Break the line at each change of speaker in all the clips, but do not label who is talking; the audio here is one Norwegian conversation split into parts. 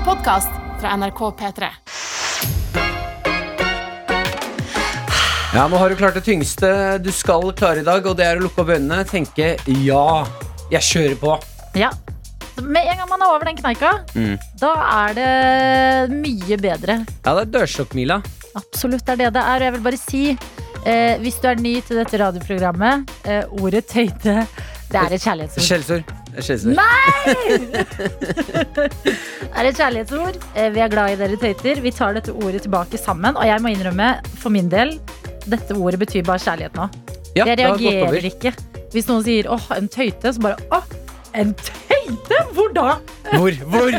en podkast fra NRK P3.
Ja, nå har du klart det tyngste du skal klare i dag, og det er å lukke opp øynene, tenke ja, jeg kjører på.
Ja. Med en gang man er over den kneika,
Mm.
da er det mye bedre.
Ja, det er dørstokkmila.
Absolutt det er det det er. Og jeg vil bare si, eh, hvis du er ny til dette radioprogrammet, eh, ordet tøyte, det er et kjærlighetsord.
Skjellsord. Er.
Det er et kjærlighetsord. Eh, Vi er glad i dere tøyter. Vi tar dette ordet tilbake sammen. Og jeg må innrømme, for min del, dette ordet betyr bare kjærlighet nå.
Ja,
jeg reagerer ikke. Hvis noen sier 'åh, en tøyte', så bare 'åh, en tøyte'? Hvor da?
Hvor? Hvor?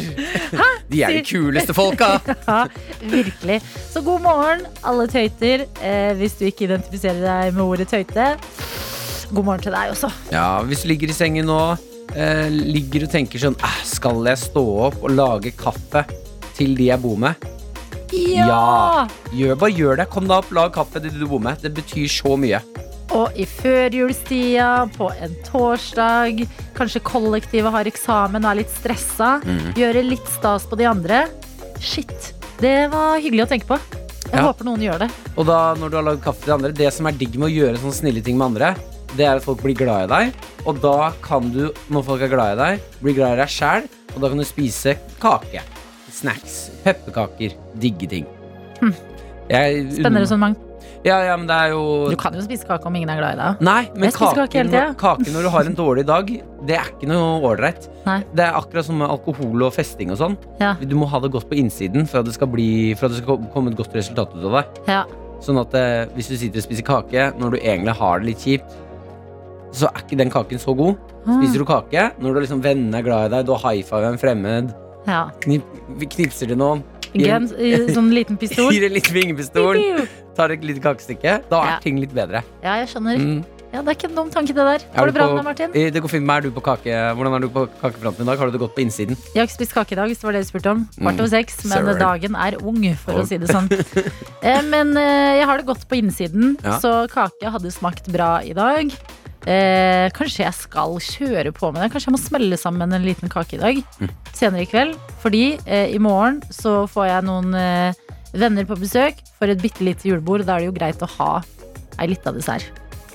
De er de kuleste folka.
Ja, virkelig. Så god morgen, alle tøyter. Eh, hvis du ikke identifiserer deg med ordet tøyte, god morgen til deg også.
Ja, hvis du ligger i sengen nå, eh, ligger og tenker sånn "Æh, Skal jeg stå opp og lage kaffe til de jeg bor med? Ja. Gjør, bare gjør det. Kom deg opp, lag kaffe til de du bor med. Det betyr så mye.
Og i førjulstida, på en torsdag, kanskje kollektivet har eksamen og er litt stressa.
Mm.
Gjøre litt stas på de andre. Shit, det var hyggelig å tenke på. Jeg
Ja.
håper noen gjør det.
Og da, når du har lagd kaffe til de andre, det som er digg med å gjøre sånne snille ting med andre, det er at folk blir glad i deg. Og da kan du, når folk er glad i deg, bli glad i deg sjæl, og da kan du spise kake. Snacks. Pepperkaker. Digge ting. Hm.
Spennende resonnement.
Ja, ja, men det er jo
Du kan jo spise kake om ingen er glad i deg.
Nei, men kake,
kake
kake når du har en dårlig dag, det er ikke noe ålreit. Det er akkurat som med alkohol og festing og sånn.
Ja.
Du må ha det godt på innsiden for at det skal, bli, for at det skal komme et godt resultat ut av det.
Ja.
Sånn at eh, hvis du sitter og spiser kake når du egentlig har det litt kjipt, så er ikke den kaken så god. Spiser du kake når du liksom vennene er glad i deg, du har high five en fremmed,
ja.
knip, knipser til noen, I en,
sånn liten pistol.
gir en liten vingepistol, tar et lite kakestykke, da er
Ja.
ting litt bedre.
Ja, jeg skjønner.
Mm.
Ja, Det er ikke en dum tanke, det der.
Er
Går det bra med deg, Martin?
Eh, Det går fint med Er du på kake? Hvordan er du på kakefronten i dag? Har du det godt på innsiden?
Jeg har ikke spist kake i dag, hvis det var det du spurte om. Kvart
Mm.
over seks, men
Sorry.
dagen er ung, for å si det sånn. Eh, Men eh, jeg har det godt på innsiden,
Ja.
så kake hadde smakt bra i dag. Eh, kanskje jeg skal kjøre på med det. Kanskje jeg må smelle sammen en liten kake i dag.
Mm.
Senere i kveld. Fordi eh, i morgen så får jeg noen eh, venner på besøk for et bitte lite julebord. Da er det jo greit å ha ei lita dessert.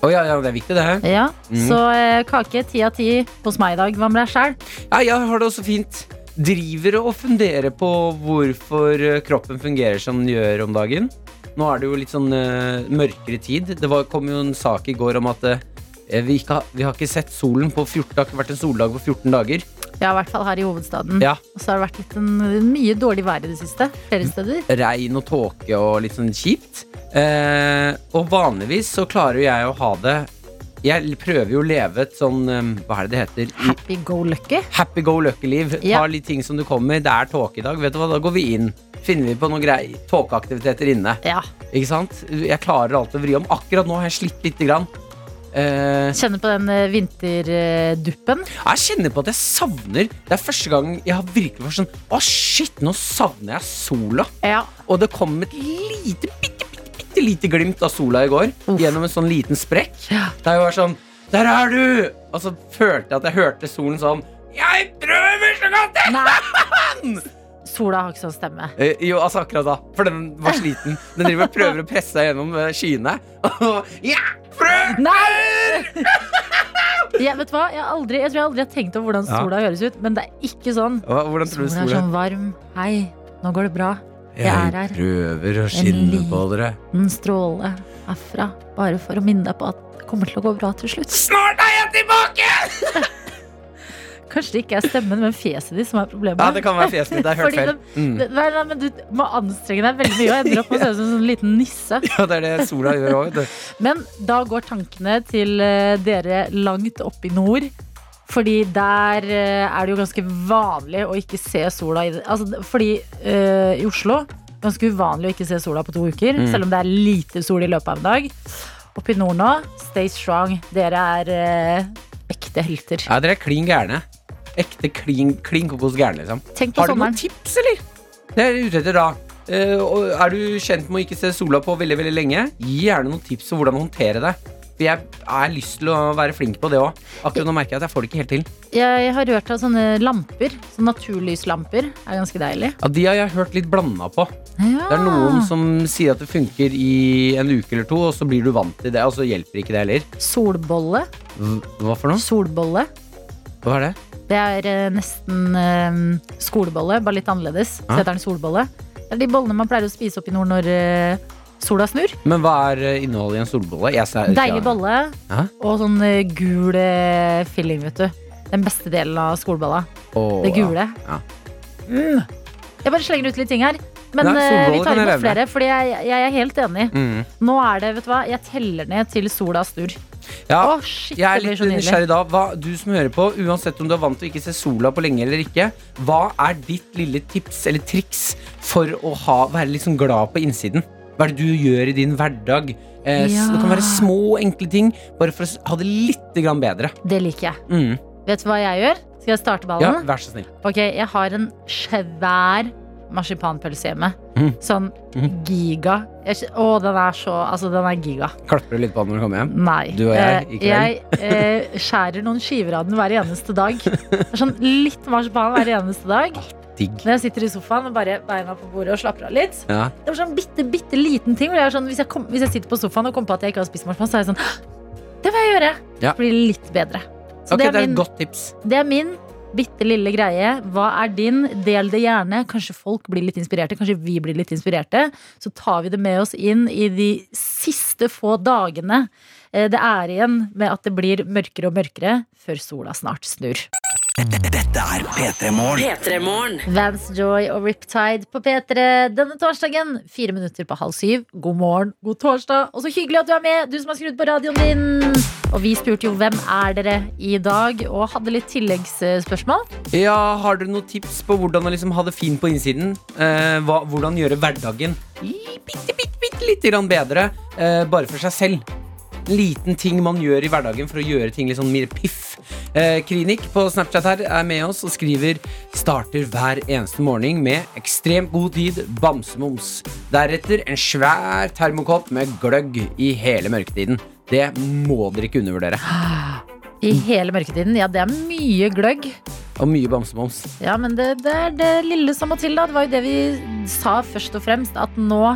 Oh, ja, ja, det er viktig, det.
Ja,
Mm.
Så eh, kake ti av ti hos meg i dag. Hva med deg sjæl?
Ja, jeg har det også fint. Driver og funderer på hvorfor eh, kroppen fungerer som den gjør om dagen. Nå er det jo litt sånn uh, mørkere tid. Det var, kom jo en sak i går om at eh, vi, ikke har, vi har ikke sett solen på 14, det har ikke vært en soldag på 14 dager.
Ja, i hvert fall her i hovedstaden.
Ja.
Og så har det vært litt en, mye dårlig vær i det siste. Flere steder.
Regn og tåke og litt sånn kjipt. Eh, og vanligvis så klarer jeg å ha det Jeg prøver jo å leve et sånn eh, Hva er det det heter?
Happy go lucky.
Happy go lucky-liv.
Ja.
Ta litt ting som du kommer. Det er tåke i dag. Vet du hva, Da går vi inn. Finner vi på noen greier. Tåkeaktiviteter inne.
Ja.
Ikke sant? Jeg klarer alltid å vri om. Akkurat nå har jeg slitt lite grann. Eh,
Kjenner på den eh, vinterduppen.
jeg kjenner på at jeg savner Det er første gang jeg har virkelig vært sånn Å, shit, nå savner jeg sola.
Ja.
Og det kom et lite, bitte, bitte, bitte lite glimt av sola i går.
Uff.
Gjennom en sånn liten sprekk.
Ja.
Der jeg var sånn Der er du! Og så følte jeg at jeg hørte solen sånn Jeg prøver så godt jeg
Nei. Sola har ikke sånn stemme.
Eh, jo, altså akkurat da. For den var sliten. Den driver og prøver å presse seg gjennom eh, skyene. Ja!
Nei! Jeg, vet du hva? Jeg, aldri, jeg tror jeg aldri har tenkt over hvordan
Ja.
sola høres ut, men det er ikke sånn.
Hva- Hvordan tror du
Sola er sånn varm. Hei, nå går det bra. jeg er her.
prøver å
skinne
på dere.
En stråle herfra, bare for å minne deg på at det kommer til å gå bra til slutt.
Snart er jeg tilbake!
Kanskje det ikke er stemmen, men fjeset ditt som er problemet.
Ja, det kan være fjeset ditt, Det jeg hørt feil. Mm.
Nei, nei, men du må anstrenge deg veldig mye og ender opp med å se ut som en sånn liten nisse.
Ja, det er det sola gjør òg.
Men da går tankene til eh, dere langt oppe i nord. Fordi der eh, er det jo ganske vanlig å ikke se sola i det. Altså, fordi øh, i Oslo ganske uvanlig å ikke se sola på to uker,
Mm.
selv om det er lite sol i løpet av en dag. Oppe i nord nå, stay strong. Dere er øh, ekte helter.
Ja, dere er klin gærne. Ekte klin, klin kokos gæren, liksom. Har du noen tips, eller? Det er jeg ute etter da. Uh, er du kjent med å ikke se sola på veldig veldig lenge? Gi gjerne noen tips om hvordan håndtere det. For jeg har lyst til å være flink på det òg. Akkurat nå merker jeg at jeg får det ikke helt til.
Jeg har hørt av sånne lamper. Sånne naturlyslamper. er ganske deilig.
Ja, De har jeg hørt litt blanda på.
Ja.
Det er noen som sier at det funker i en uke eller to, og så blir du vant til det, og så hjelper ikke det heller.
Solbolle.
Hva for noe?
Solbolle.
Hva er det?
Det er eh, nesten eh, skolebolle, bare litt annerledes. Så
Ja.
heter den solbolle. Det er de bollene man pleier å spise opp i nord når eh, sola snur.
Men hva er innholdet i en solbolle?
Deilig bolle
Hæ?
og sånn gul filling, vet du. Den beste delen av skolebolla.
Oh,
Det gule.
Ja.
Mm. Jeg bare slenger ut litt ting her. Men
Nei,
vi tar imot flere, fordi jeg, jeg er helt enig.
Mm.
Nå er det, vet du hva, jeg teller ned til sola snur.
Ja,
Å, shit,
jeg er litt nysgjerrig da. Hva, du som hører på, uansett om du er vant til å ikke se sola på lenge eller ikke, hva er ditt lille tips eller triks for å ha, være sånn glad på innsiden? Hva er det du gjør i din hverdag? Eh,
Ja.
Det kan være små, enkle ting, bare for å ha det litt grann bedre.
Det liker jeg.
Mm.
Vet du hva jeg gjør? Skal jeg starte
Ja,
ballen?
vær så snill.
Ok, jeg har en svær marsipanpølse hjemme.
Mm.
Sånn
Mhm.
giga. Jeg, å, den er så Altså, den er giga.
Klapper du litt på den når du kommer hjem?
Nei.
Du og jeg i
Eh,
kveld.
jeg eh, skjærer noen skiver av den hver eneste dag. Det sånn litt marsipan hver eneste dag.
Digg.
Når jeg sitter i sofaen og bare beina på bordet og slapper av litt.
Ja.
Det er sånn bitte, bitte liten ting. Jeg sånn, hvis, jeg kom, hvis jeg sitter på sofaen og kommer på at jeg ikke har spist marsipan, så er jeg sånn Det vil jeg gjøre.
Ja.
Det blir litt bedre. Så
okay,
det,
det
er
er et godt tips.
det er min bitte lille greie. Hva er din? Del det gjerne. Kanskje folk blir litt inspirerte. Kanskje vi blir litt inspirerte. Så tar vi det med oss inn i de siste få dagene eh, det er igjen med at det blir mørkere og mørkere før sola snart snur.
Dette er P3 Morgen.
P3 Morgen.
Vance Joy og Riptide på P3 denne torsdagen. Fire minutter på halv syv. God morgen, god torsdag. Og så hyggelig at du er med, du som har skrudd på radioen din. Og vi spurte jo hvem er dere i dag, og hadde litt tilleggsspørsmål.
Ja, Har dere noen tips på hvordan å liksom ha det fint på innsiden? Eh, hva, hvordan gjøre hverdagen bitte, bitte, bitte lite grann bedre, eh, bare for seg selv? En liten ting man gjør i hverdagen for å gjøre ting litt sånn mer piff. Eh, på Snapchat her er med oss og skriver Starter hver eneste morgen med ekstremt god tid, bamsemums. Deretter en svær termokopp med gløgg i hele mørketiden. Det må dere ikke undervurdere.
I hele mørketiden. Ja, det er mye gløgg.
Og mye bamsemums.
Ja, men det, det er det lille som må til, da. Det var jo det vi sa først og fremst, at nå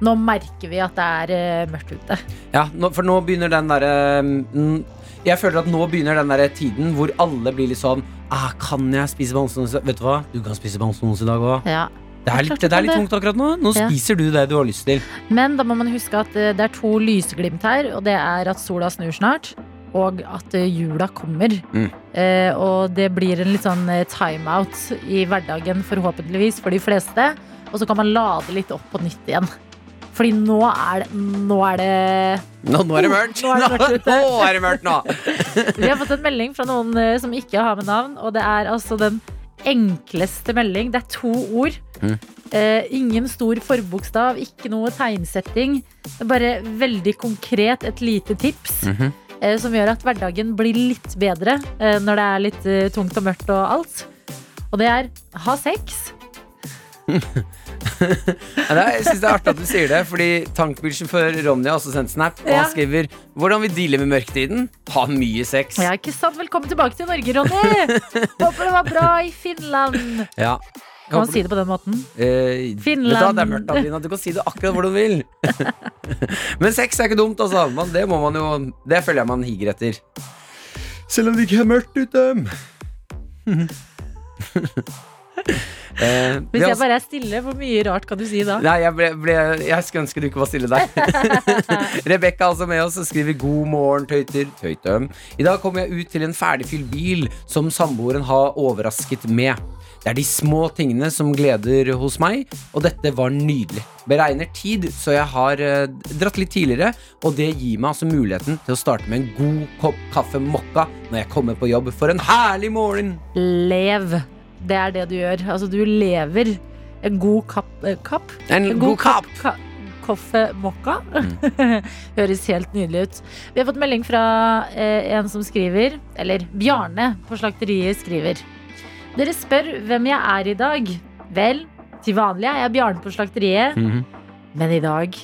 nå merker vi at det er eh, mørkt ute.
Ja, nå, for nå begynner den derre mm, Jeg føler at nå begynner den der tiden hvor alle blir litt sånn ah, Kan jeg spise bamsemums? Vet du hva? Du kan spise bamsemums i dag òg.
Ja.
Det er litt, det er litt tungt akkurat nå. Nå
Ja.
spiser du det du har lyst til.
Men da må man huske at eh, det er to lysglimt her, og det er at sola snur snart. Og at eh, jula kommer.
Mm.
Eh, og det blir en litt sånn timeout i hverdagen, forhåpentligvis, for de fleste. Og så kan man lade litt opp på nytt igjen. Fordi nå er det, nå er det
Nå, nå er det mørkt!
Nå er det mørkt.
Nå er det mørkt nå.
Vi har fått en melding fra noen eh, som ikke har med navn, og det er altså den enkleste melding. Det er to ord.
Mm.
Eh, ingen stor forbokstav, ikke noe tegnsetting. Det er bare veldig konkret et lite tips.
Mhm.
eh, som gjør at hverdagen blir litt bedre når det er litt tungt og mørkt og alt. Og det er ha sex.
Jeg synes det er artig at du sier det, fordi tankbilsjåfør Ronny har også sendt snap. Og
Ja.
han skriver hvordan vi dealer med mørketiden. Ha mye sex.
Ja, ikke sant? Velkommen tilbake til Norge, Ronny! Håper det var bra i Finland.
Ja.
Kan man si det på den måten?
Eh,
Finland.
Det er mørkt, Adelina. Du kan si det akkurat hvor du vil. Men sex er ikke dumt, altså. Man, det må man jo Det føler jeg man higer etter. Selv om det ikke er mørkt ute. eh,
Hvis jeg bare er stille, hvor mye rart kan du si da?
Nei, jeg, ble, ble, jeg skulle ønske du ikke var stille der. Rebekka altså med oss og skriver 'God morgen, tøyter'. Tøytøm. I dag kommer jeg ut til en ferdigfylt bil som samboeren har overrasket med. Det er de små tingene som gleder hos meg, og dette var nydelig. Beregner tid, så jeg har eh, dratt litt tidligere, og det gir meg altså muligheten til å starte med en god kopp kaffe mokka når jeg kommer på jobb. For en herlig morgen!
Lev. Det er det du gjør. Altså, du lever. En god kapp, kap? En,
En god kapp!
Kap. Kaffe mokka.
Mm.
Høres helt nydelig ut. Vi har fått melding fra eh, en som skriver, eller Bjarne på slakteriet skriver. Dere spør hvem jeg er i dag. Vel, til vanlig er jeg Bjarne på slakteriet,
Mhm.
men i dag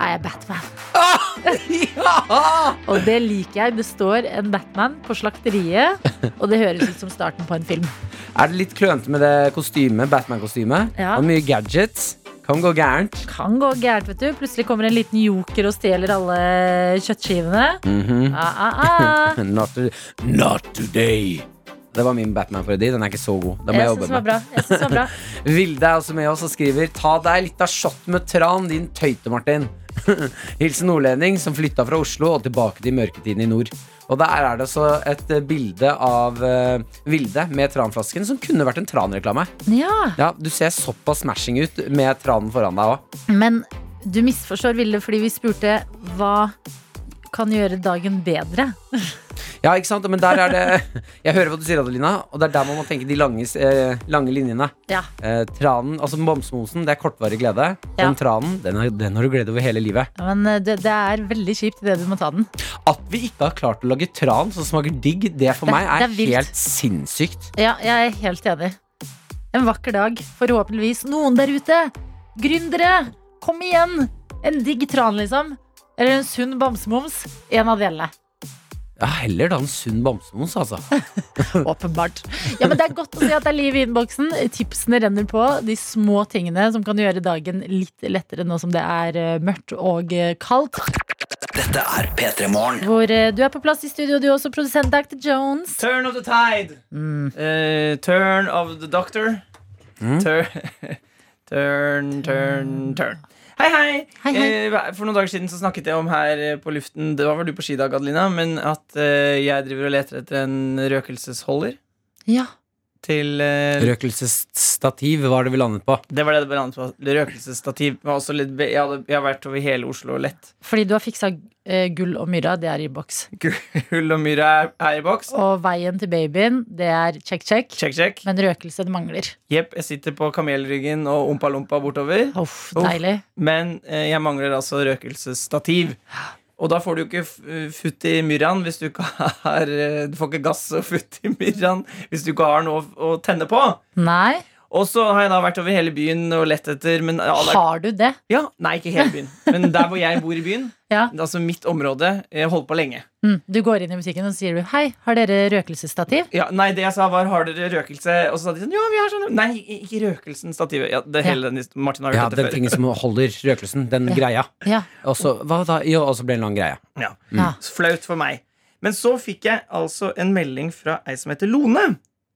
er jeg Batman.
Ah! Ja!
Og det liker jeg. Det står en Batman på slakteriet, og det høres ut som starten på en film.
Er det litt klønete med det kostymet? Batman-kostymet?
Ja.
Og mye gadgets? Kan gå gærent.
Kan gå gærent, vet du. Plutselig kommer en liten joker og stjeler alle kjøttskivene.
Mhm.
Ah, ah, ah.
Not, to- not today. Det var min Batman-parodi. Den er ikke så god. Den må jeg
Jeg
jobbe med.
var bra.
Vilde er også med oss og skriver Ta deg litt av shot med tran, din tøyte, Martin. Hilsen nordlending som flytta fra Oslo og tilbake til mørketiden i nord. Og der er det så et bilde av uh, Vilde med tranflasken som kunne vært en tranreklame.
Ja,
Ja, du ser såpass smashing ut med tranen foran deg òg.
Men du misforstår Vilde fordi vi spurte hva kan gjøre dagen bedre.
Ja, ikke sant? Men der er det Jeg hører hva du sier, Adelina, og det er der man må tenke de lange, eh, lange linjene.
Ja.
Eh, tranen, altså Bamsemosen, det er kortvarig glede.
Ja.
Den tranen, den, har- den har du glede over hele livet.
Men eh, det, det er veldig kjipt idet du må ta den.
At vi ikke har klart å lage tran som smaker digg, det for
Det-
meg er,
det er vilt.
helt sinnssykt.
Ja, jeg er helt enig. En vakker dag, forhåpentligvis. Noen der ute! Gründere! Kom igjen! En digg tran, liksom. Eller en sunn bamsemums. En av delene.
Ja, heller da en sunn bamsemums, altså.
Åpenbart. Ja, men Det er godt å si at det er liv i innboksen. Tipsene renner på. De små tingene som kan gjøre dagen litt lettere nå som det er eh, mørkt og eh, kaldt.
Dette er P3 Morgen.
Hvor uh, du er på plass i studio, du også, produsent Dr. Jones.
Turn of the tide.
Mm.
Uh, turn of the doctor.
Mm.
Turn, turn, turn, turn. Hei, hei.
Hei, hei.
Eh, for noen dager siden så snakket jeg om her eh, på luften Det var vel du på skidag, Adelina, men at eh, jeg driver og leter etter en røkelsesholder
Ja.
til eh,
Røkelsesstativ var det vi landet på.
Det var det det landet på. Røkelsesstativ. Også litt, jeg, hadde, jeg har vært over hele Oslo og lett.
Fordi du har fiksa gull og myra, det er i boks.
Gull og myra er, er i boks.
Og veien til babyen, det er check, check.
Check, check.
Men røkelse, det mangler.
Jepp, jeg sitter på kamelryggen og ompa-lompa bortover.
Uff,
Uff.
deilig.
Men eh, jeg mangler altså røkelsesstativ. Og da får du ikke futt i myrraen hvis du ikke har eh, Du får ikke gass og futt i myrraen hvis du ikke har noe å tenne på.
Nei,
Og så har jeg da vært over hele byen og lett etter men
har du det?
ja, Nei, ikke hele byen. Men der hvor jeg bor i byen,
Ja.
altså mitt område, holdt på lenge.
Mm. Du går inn i butikken og sier du, hei, har dere røkelsesstativ?
Ja, nei, det jeg sa var har dere røkelse? Og så sa de sånn, ja, vi har sånn Nei, ikke røkelsen, stativet. Ja, det hele den Martin har
Ja,
hørt
den
dette
tingen
før.
som holder røkelsen. Den greia.
Ja.
Og så hva da? Jo, og så ble det en lang greie.
Ja.
Ja.
Flaut for meg. Men så fikk jeg altså en melding fra ei som heter Lone.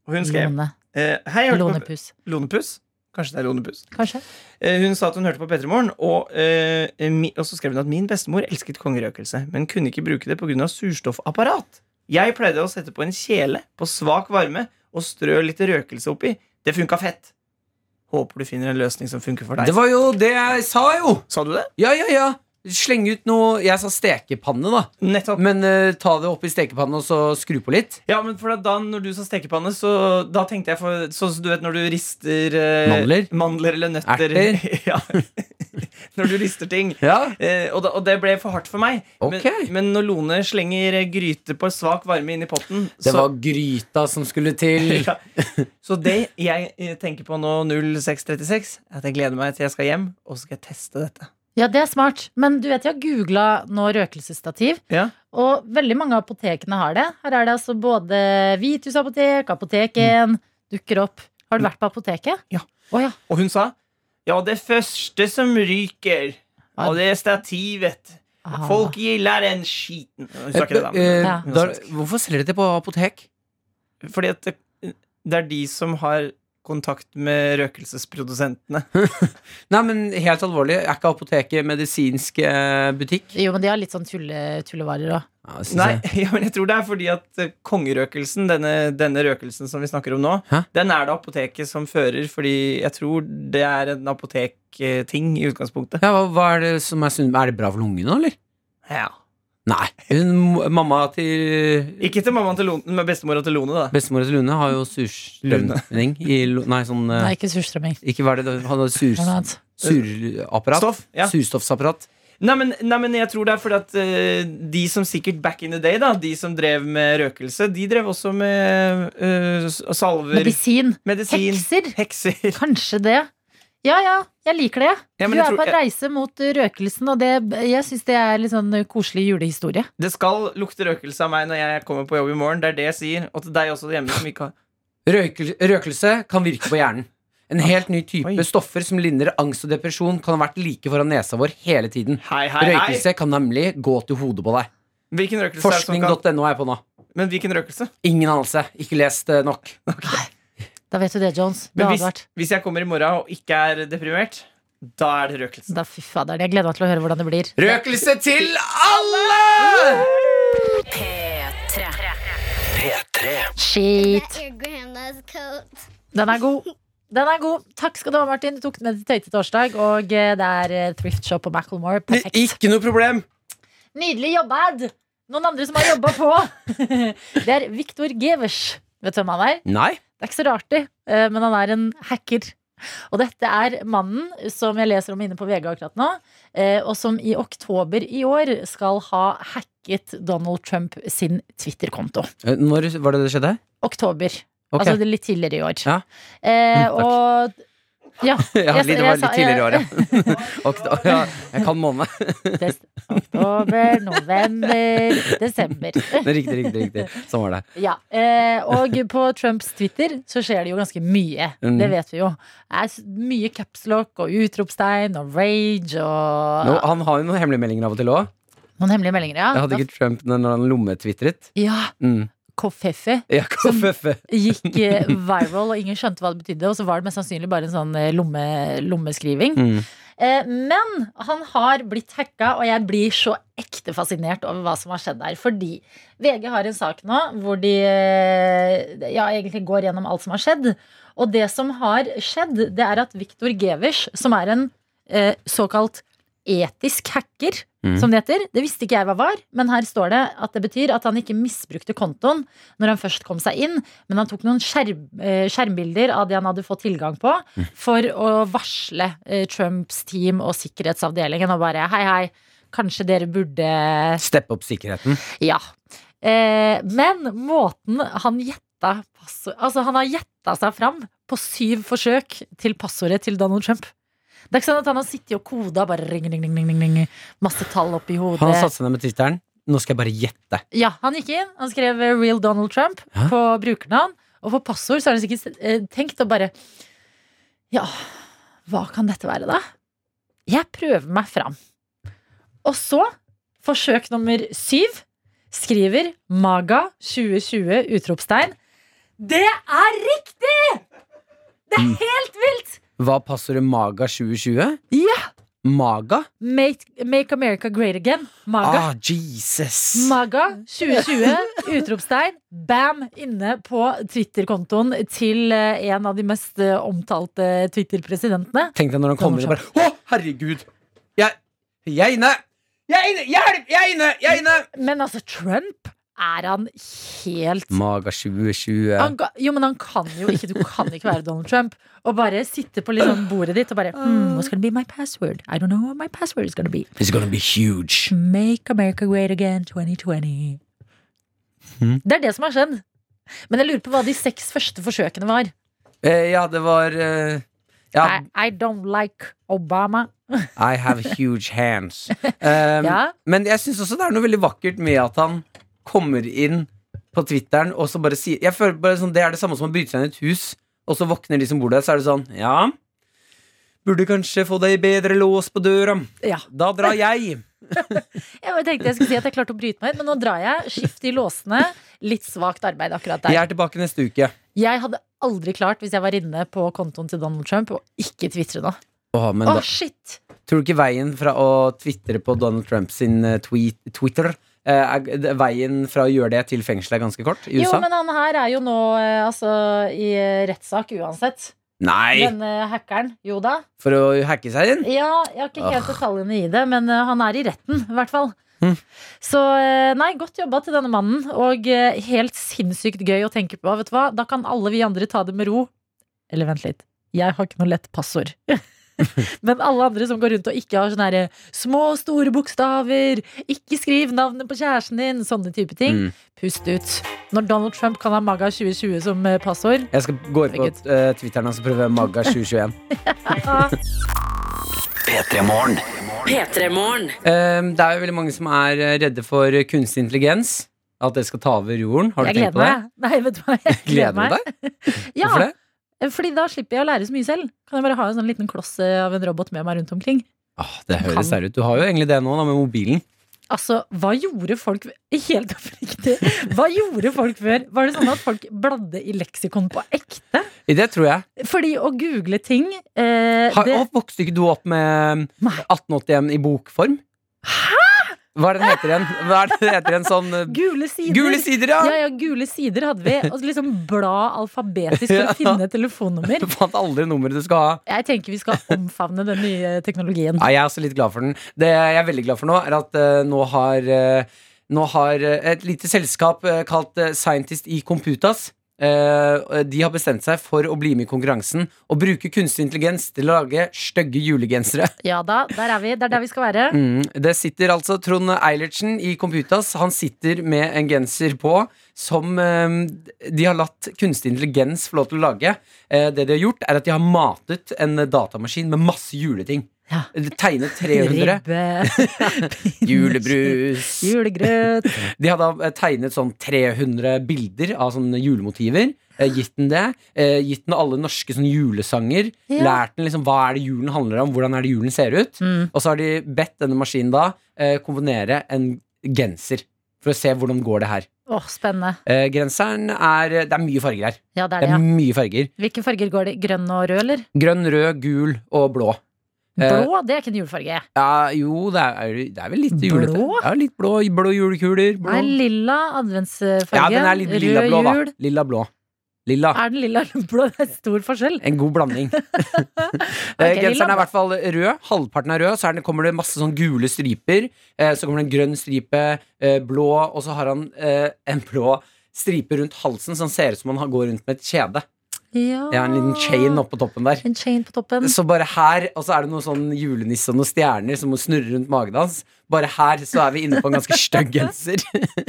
Og hun skrev
Lone.
Eh, Hei, Lånepus. på Lånepus. Kanskje det er Lonepuss.
Kanskje?
Eh, hun sa at hun hørte på P3 Morgen, og, eh, mi, og så skrev hun at min bestemor elsket kongerøkelse, men kunne ikke bruke det pga. surstoffapparat. Jeg pleide å sette på en kjele på svak varme og strø litt røkelse oppi. Det funka fett. Håper du finner en løsning som funker for deg.
Det var jo det jeg sa, jo!
Sa du det?
Ja, ja, ja. Sleng ut noe Jeg sa stekepanne, da.
Nettopp.
Men uh, ta det opp i stekepannen og så skru på litt.
Ja, men for da når du sa stekepanne, så da tenkte jeg for Sånn som du vet når du rister uh,
Mandler?
Mandler eller nøtter.
Erter?
ja. når du rister ting.
Ja.
Uh, og, da, og det ble for hardt for meg.
Okay.
Men, men når Lone slenger gryte på svak varme inn i potten
Det
så,
var gryta som skulle til.
ja. så det jeg tenker på nå 0636, er at jeg gleder meg til jeg skal hjem, og så skal jeg teste dette.
Ja, det er smart. Men du vet, jeg har googla nå røkelsesstativ,
Ja.
og veldig mange av apotekene har det. Her er det altså både Vitus apotek, Apotek 1, dukker opp. Har du vært på apoteket?
Ja.
Oh, ja.
Og hun sa ja, det første som ryker, og det er stativet.
Ah.
Folk gillar den skiten. Hun sa ikke det, da.
Eh,
Ja.
da, hvorfor selger de det på apotek?
Fordi at det, det er de som har kontakt med røkelsesprodusentene.
Nei, men helt alvorlig, er ikke apoteket medisinsk eh, butikk?
Jo, men de har litt sånn tulle, tullevarer òg.
Ja,
Nei, ja, men jeg tror det er fordi at eh, kongerøkelsen, denne, denne røkelsen som vi snakker om nå,
Hæ?
den er det apoteket som fører, fordi jeg tror det er en apotekting i utgangspunktet.
Ja, hva, hva er det som er? Er det bra for lungene, eller?
Ja.
Nei. Hun, mamma til
Ikke til mammaen til Lone, men bestemora til Lone, da.
Bestemora til Lune har jo surstrømning i lo- Nei, sånn eh,
Nei, ikke surstrømming.
Ikke hva er det Han har sur,
noe annet.
surapparat.
Stoff. Ja.
Surstoffsapparat.
Nei, men, nei, men jeg tror det er fordi at eh, de som sikkert back in the day, da de som drev med røkelse, de drev også med eh, s- salver
Medisin.
Medisin.
Hekser.
Hekser.
Kanskje det. Ja, ja, jeg liker det.
Ja,
du er
tror-
på en reise mot røkelsen, og det, jeg syns det er litt sånn koselig julehistorie.
Det skal lukte røkelse av meg når jeg kommer på jobb i morgen. Det er det jeg sier. Og til deg også hjemme som ikke har
Røkel, røkelse kan virke på hjernen. En helt ny type
Oi.
stoffer som lindrer angst og depresjon, kan ha vært like foran nesa vår hele tiden.
Hei, hei, hei.
Kan nemlig gå til hodet på deg.
Er kan
Forskning.no er jeg på nå.
Men hvilken røkelse?
Ingen anelse. Ikke lest nok. nok.
Da vet du det, Jones. Det
Men hvis, hvis jeg kommer i morgen og ikke er deprimert, da er det røkelse.
Da fy fader, jeg gleder meg til å høre hvordan det blir.
Røkelse til alle!
P3.
P3. Shit.
Den er god. Den er god. Takk skal du ha, Martin. Du tok den med til Tøyte torsdag, og eh, det er eh, Thrift Shop på Macclemore. Perfekt.
Ikke noe problem.
Nydelig jobbad! Noen andre som har jobba på. Det er Viktor Gevers. Vet du hvem han er?
Nei.
Det er ikke så rart, det, eh, men han er en hacker. Og dette er mannen som jeg leser om inne på VG akkurat nå, eh, og som i oktober i år skal ha hacket Donald Trump sin Twitter-konto.
Eh, Når var det det skjedde?
Oktober.
Okay.
Altså litt tidligere i år.
Ja.
Eh,
Mm,
og ja,
ja,
jeg-
det var litt tidligere i år, ja. Jeg kan måned.
oktober, november, desember.
Riktig, riktig. riktig Sånn var det.
Ja, eh, Og på Trumps Twitter så skjer det jo ganske mye.
Mm.
Det vet vi jo. Det er mye capslock og utropstegn og rage og
Nå, han har jo noen hemmelige meldinger av og til òg.
noen hemmelige meldinger. Ja,
Jeg hadde ikke Trump når han lommetvitret.
ja
Mm.
Kofefe
Ja, KFF.
gikk eh, viral, og ingen skjønte hva det betydde. Og så var det mest sannsynlig bare en sånn eh, lomme, lommeskriving.
Mm.
Eh, men han har blitt hacka, og jeg blir så ekte fascinert over hva som har skjedd der. Fordi VG har en sak nå hvor de ja, egentlig går gjennom alt som har skjedd. Og det som har skjedd, det er at Viktor Gevers, som er en eh, såkalt etisk hacker,
Mm.
som det heter. Det visste ikke jeg hva var, men her står det at det betyr at han ikke misbrukte kontoen når han først kom seg inn, men han tok noen skjerm, eh, skjermbilder av det han hadde fått tilgang på, for å varsle eh, Trumps team og sikkerhetsavdelingen og bare hei, hei, kanskje dere burde
Steppe opp sikkerheten.
Ja. Eh, men måten han gjetta passord Altså, han har gjetta seg fram på syv forsøk til passordet til Donald Trump. Det er ikke sånn at han har sittet og koda bare ring, ring, ring, ring, ring, masse tall oppi hodet.
Han satte seg ned med tittelen. Nå skal jeg bare gjette.
Ja, han gikk inn, han skrev eh, 'Real Donald Trump'
Hæ?
på brukernavn. Og på passord så har han sikkert eh, tenkt å bare Ja, hva kan dette være, da? Jeg prøver meg fram. Og så, forsøk nummer syv, skriver Maga 2020 utropstegn. Det er riktig! Det er helt vilt!
Var passordet Maga 2020?
Ja!
Maga?
Make, make America great again. Maga.
Ah, Jesus.
Maga 2020, utropstegn, bam, inne på Twitter-kontoen til eh, en av de mest eh, omtalte Twitter-presidentene.
Tenk deg når han kommer inn og bare Å, herregud! Jeg, jeg er inne! Jeg er inne! Hjelp! Jeg er inne! Jeg er inne!
Men altså, Trump er han helt
Maga 2020.
han, ga- Jo, men han kan jo ikke Du kan ikke være Donald Trump og bare sitte på liksom bordet ditt og bare hmm, What's gonna be my password? I don't know what my password is gonna be.
It's gonna be huge.
Make America great again 2020.
Hmm.
Det er det som har skjedd. Men jeg lurer på hva de seks første forsøkene var.
Eh, ja, det var eh, Ja,
I, I don't like Obama.
I have huge hands. Um,
Ja.
Men jeg syns også det er noe veldig vakkert med at han kommer inn på Twitteren og så bare sier Jeg føler bare sånn Det er det samme som å bryte seg inn i et hus, og så våkner de som bor der, så er det sånn Ja, burde kanskje få deg bedre lås på døra.
Ja.
Da drar jeg.
Jeg bare tenkte jeg skulle si at jeg klarte å bryte meg ut, men nå drar jeg. Skift i låsene. Litt svakt arbeid akkurat der.
Jeg er tilbake neste uke.
Jeg hadde aldri klart, hvis jeg var inne på kontoen til Donald Trump, å ikke tvitre nå.
Åh, men
Å,
da,
shit!
tror du ikke veien fra å tvitre på Donald Trump sin eh, tweet, Twitter er, Veien fra å gjøre det til fengsel er ganske kort i
Jo, men han her er jo nå eh, altså i eh, rettssak uansett.
Nei!
Denne hackeren. Jo da.
For å hacke seg inn?
Ja, jeg har ikke helt detaljene i det, men eh, han er i retten, i hvert fall.
Mm.
Så eh, nei, godt jobba til denne mannen, og eh, helt sinnssykt gøy å tenke på. Vet du hva? Da kan alle vi andre ta det med ro. Eller vent litt. Jeg har ikke noe lett passord. Men alle andre som går rundt og ikke har sånne her små, store bokstaver, ikke skriv navnet på kjæresten din, sånne type ting.
Mm.
Pust ut. Når Donald Trump kan ha Maga 2020 som eh, passord.
Jeg skal gå inn på uh, Twitteren og prøve Maga 2021.
P3 Morgen.
Um, det er jo veldig mange som er redde for kunstig intelligens. At det skal ta over jorden. Har du
Jeg
tenkt på det?
meg. Nei, vet du hva, jeg gleder
Gleder
meg.
deg?
Ja,
Hvorfor det?
Fordi da slipper jeg å lære så mye selv. Kan jeg bare ha en sånn liten kloss eh, av en robot med meg rundt omkring.
Ah, det høres særlig ut. Du har jo egentlig det nå, da, med mobilen.
Altså, hva gjorde folk Helt oppriktig. Hva gjorde folk før? Var det sånn at folk bladde i leksikon på ekte?
I det tror jeg.
Fordi å google ting eh,
Har,
det,
Vokste ikke du opp med 1881 i bokform? Hæ?! Hva er det den heter igjen? Hva er det den heter igjen? Sånn uh,
Gule sider.
Gule sider, ja!
Ja, ja, gule sider hadde vi. Og liksom bla alfabetisk for å finne telefonnummer.
Du fant aldri nummeret du skal ha.
Jeg tenker vi skal omfavne den nye teknologien.
Ja, jeg er også litt glad for den. Det jeg er veldig glad for nå, er at uh, nå har uh, Nå har eh, et lite selskap eh, kalt eh, Scientist i Computas eh, De har bestemt seg for å bli med i konkurransen og bruke kunstig intelligens til å lage stygge julegensere.
Ja da, der er vi. Det er der vi skal være.
Mm, det sitter altså Trond Eilertsen i Computas. Han sitter med en genser på som eh, de har latt kunstig intelligens få lov til å lage. Eh, det de har gjort, er at de har matet en datamaskin med masse juleting.
Ja.
Tegnet 300
Ribbe,
julebrus.
julegrøt.
De hadde eh, tegnet sånn 300 bilder av sånne julemotiver. eh, Gitt den det. eh, Gitt den alle norske sånne julesanger.
Ja.
Lært den liksom hva er det julen handler om, hvordan er det julen ser ut.
Mm.
Og så har de bedt denne maskinen da komponere en genser. For å se hvordan går det her.
Åh, spennende.
Eh, Genseren er Det er mye farger her.
Ja, det
Det
er det,
er mye farger.
Hvilke farger går det? Grønn og rød, eller?
Grønn, rød, gul og blå. Eh,
Blå, det er ikke en julefarge.
Ja, jo, det er, det er vel litt julete.
Blå?
Ja, litt blå, blå julekuler. Blå.
Nei, lilla adventsfarge.
Ja, den er litt lilla blå, da. Lilla blå. Lilla.
Er den lilla eller blå? Det er stor forskjell.
En god blanding.
okay,
Genseren er i hvert fall rød. Halvparten er rød. Så er den, kommer det masse sånn gule striper. Eh, så kommer det en grønn stripe, eh, blå, og så har han eh, en blå stripe rundt halsen som ser ut som han går rundt med et kjede.
Ja.
Ja, En liten chain oppå toppen der.
En chain på toppen.
Så bare her, og så er det noe sånn julenisse og noen stjerner som må snurre rundt magen hans. Bare her så er vi inne på en ganske stygg genser.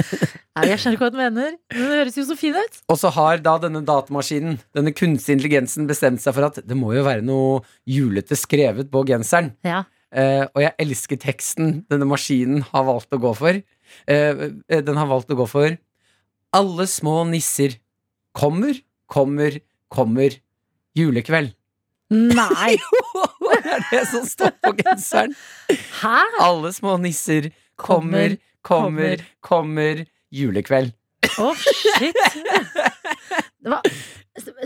Nei, jeg skjønner ikke hva du mener. Men det høres jo så fin ut.
Og så har da denne datamaskinen, denne kunstige intelligensen, bestemt seg for at det må jo være noe julete skrevet på genseren.
Ja.
Eh, og jeg elsker teksten denne maskinen har valgt å gå for. Eh, eh, den har valgt å gå for Alle små nisser kommer, kommer, kommer julekveld.
Nei!
det er det som står på genseren.
Hæ?
Alle små nisser kommer, kommer, kommer julekveld.
Å, shit. Det var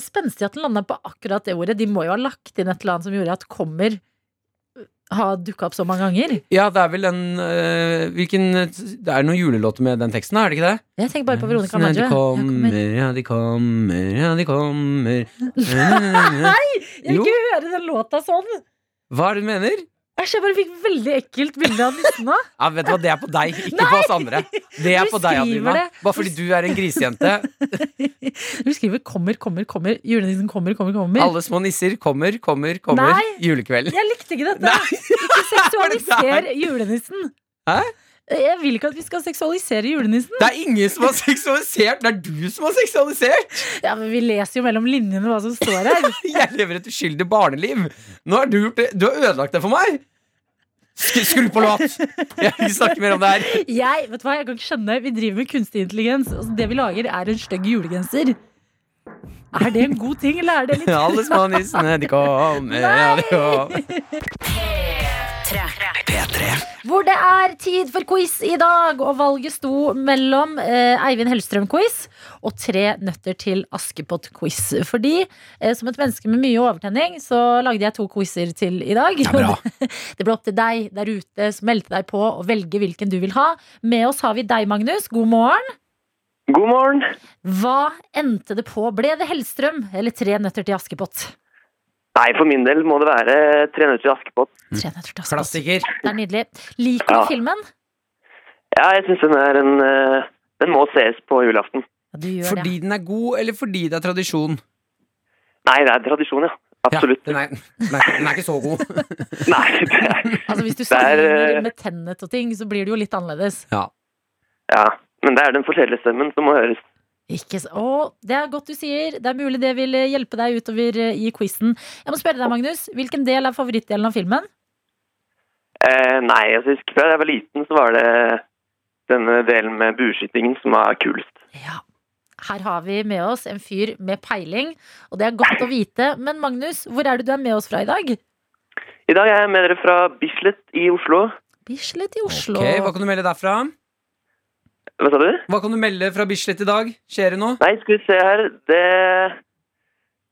spenstig at den landa på akkurat det ordet. De må jo ha lagt inn et eller annet som gjorde at 'kommer' har dukka opp så mange ganger.
Ja, det er vel en øh, Hvilken Det er noen julelåter med den teksten, er det ikke det?
Jeg tenker bare på Veronica Maggio.
De
kommer-
kommer, ja, de kommer, ja, de kommer
Nei! Jeg vil ikke høre den låta sånn!
Hva er det du mener?
Æsj, jeg bare fikk veldig ekkelt bilde av nissen nå.
Ja, vet du hva, Det er på deg, ikke på oss andre. Det er
Du
på deg, Adelina.
det.
Bare fordi du er en grisejente.
Du skriver 'kommer, kommer, kommer'. Julenissen kommer, kommer, kommer.
Alle små nisser kommer, kommer, kommer.
Nei.
Julekveld.
Jeg likte ikke dette.
Nei.
Ikke seksualiser julenissen.
Hæ?
Jeg vil ikke at vi skal seksualisere julenissen.
Det er ingen som har seksualisert, det er du som har seksualisert!
Ja, men Vi leser jo mellom linjene hva som står her.
Jeg lever et uskyldig barneliv. Nå har du gjort det. Du har ødelagt det for meg. Sk skru på låt! Jeg vil ikke snakke mer om det her.
Jeg vet du hva, jeg kan ikke skjønne Vi driver med kunstig intelligens. Altså, det vi lager, er en stygg julegenser. Er det en god ting, eller er det litt
Alle små nissene, de kommer, ja, de kommer.
P3.
Hvor det er tid for quiz i dag, og valget sto mellom eh, Eivind Hellstrøm-quiz og Tre nøtter til Askepott-quiz. Fordi eh, som et menneske med mye overtenning, så lagde jeg to quizer til i dag.
Ja, bra.
Det ble opp til deg der ute som meldte deg på å velge hvilken du vil ha. Med oss har vi deg, Magnus. God morgen.
God morgen.
Hva endte det på? Ble det Hellstrøm eller Tre nøtter til Askepott?
Nei, for min del må det være Tre nøtter til Askepott.
Tre nøtter til Askepott.
Klassiker.
Det er nydelig. Liker du
Ja.
filmen?
Ja, jeg syns den er en eh, Den må ses på julaften.
Ja, du gjør
Fordi den er god, eller fordi det er tradisjon?
Nei, det er tradisjon, ja. Absolutt.
den, er, den, er, den er ikke så god.
Nei, det er,
Altså Hvis du
Det er,
sammenligner
eh,
med Tennet og ting, så blir det jo litt annerledes.
Ja.
ja. Men det er den forskjellige stemmen som må høres.
Ikke så, å, det er godt du sier. Det er mulig det vil eh, hjelpe deg utover eh, i quizen. Jeg må spørre deg, Magnus. Hvilken del er favorittdelen av filmen?
Eh, nei, jeg husker fra da jeg var liten, så var det denne delen med bueskytingen som var kulest.
Ja. Her har vi med oss en fyr med peiling, og det er godt å vite. Men Magnus, hvor er det du er med oss fra i dag?
I dag er jeg med dere fra Bislett i Oslo.
Bislett i Oslo.
Ok, Hva kan du melde derfra?
Hva sa du?
Hva kan du melde fra Bislett i dag? Skjer det noe?
Nei, skal vi se her. Det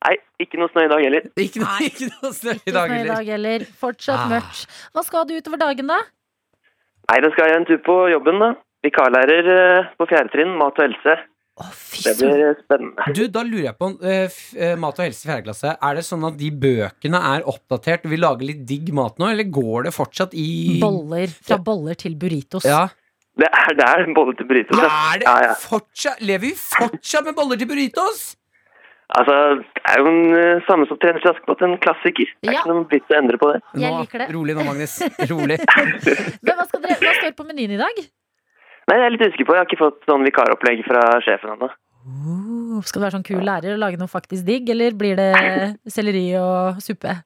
Nei, ikke noe snø i dag heller.
Ikke noe, ikke noe snø i dag
snø i
heller.
dag heller. Fortsatt
Ah.
mørkt. Hva skal du utover dagen, da?
Nei, da skal jeg en tur på jobben, da. Vikarlærer eh, på fjerde trinn, mat og helse.
Å,
Det blir spennende.
Du, Da lurer jeg på uh, f- eh, Mat og helse i fjerde klasse. Er det sånn at de bøkene er oppdatert? Vi lager litt digg mat nå, eller går det fortsatt i
Boller. Fra boller til burritos.
Ja.
Det er der boller til burritos. ja.
Er det
Ja, ja.
fortsatt Lever vi fortsatt med boller til burritos?
Altså, det er jo en uh, som trener Askepott, en klassiker. Det er
Ja.
ikke noe vits å endre på det.
Jeg liker det.
Rolig nå, Magnus. Rolig.
Men hva, skal dere, hva står på menyen i dag?
Nei, jeg er litt usikker på. Jeg har ikke fått sånn vikaropplegg fra sjefen ennå.
Uh, skal du være sånn kul lærer og lage noe faktisk digg, eller blir det selleri og suppe?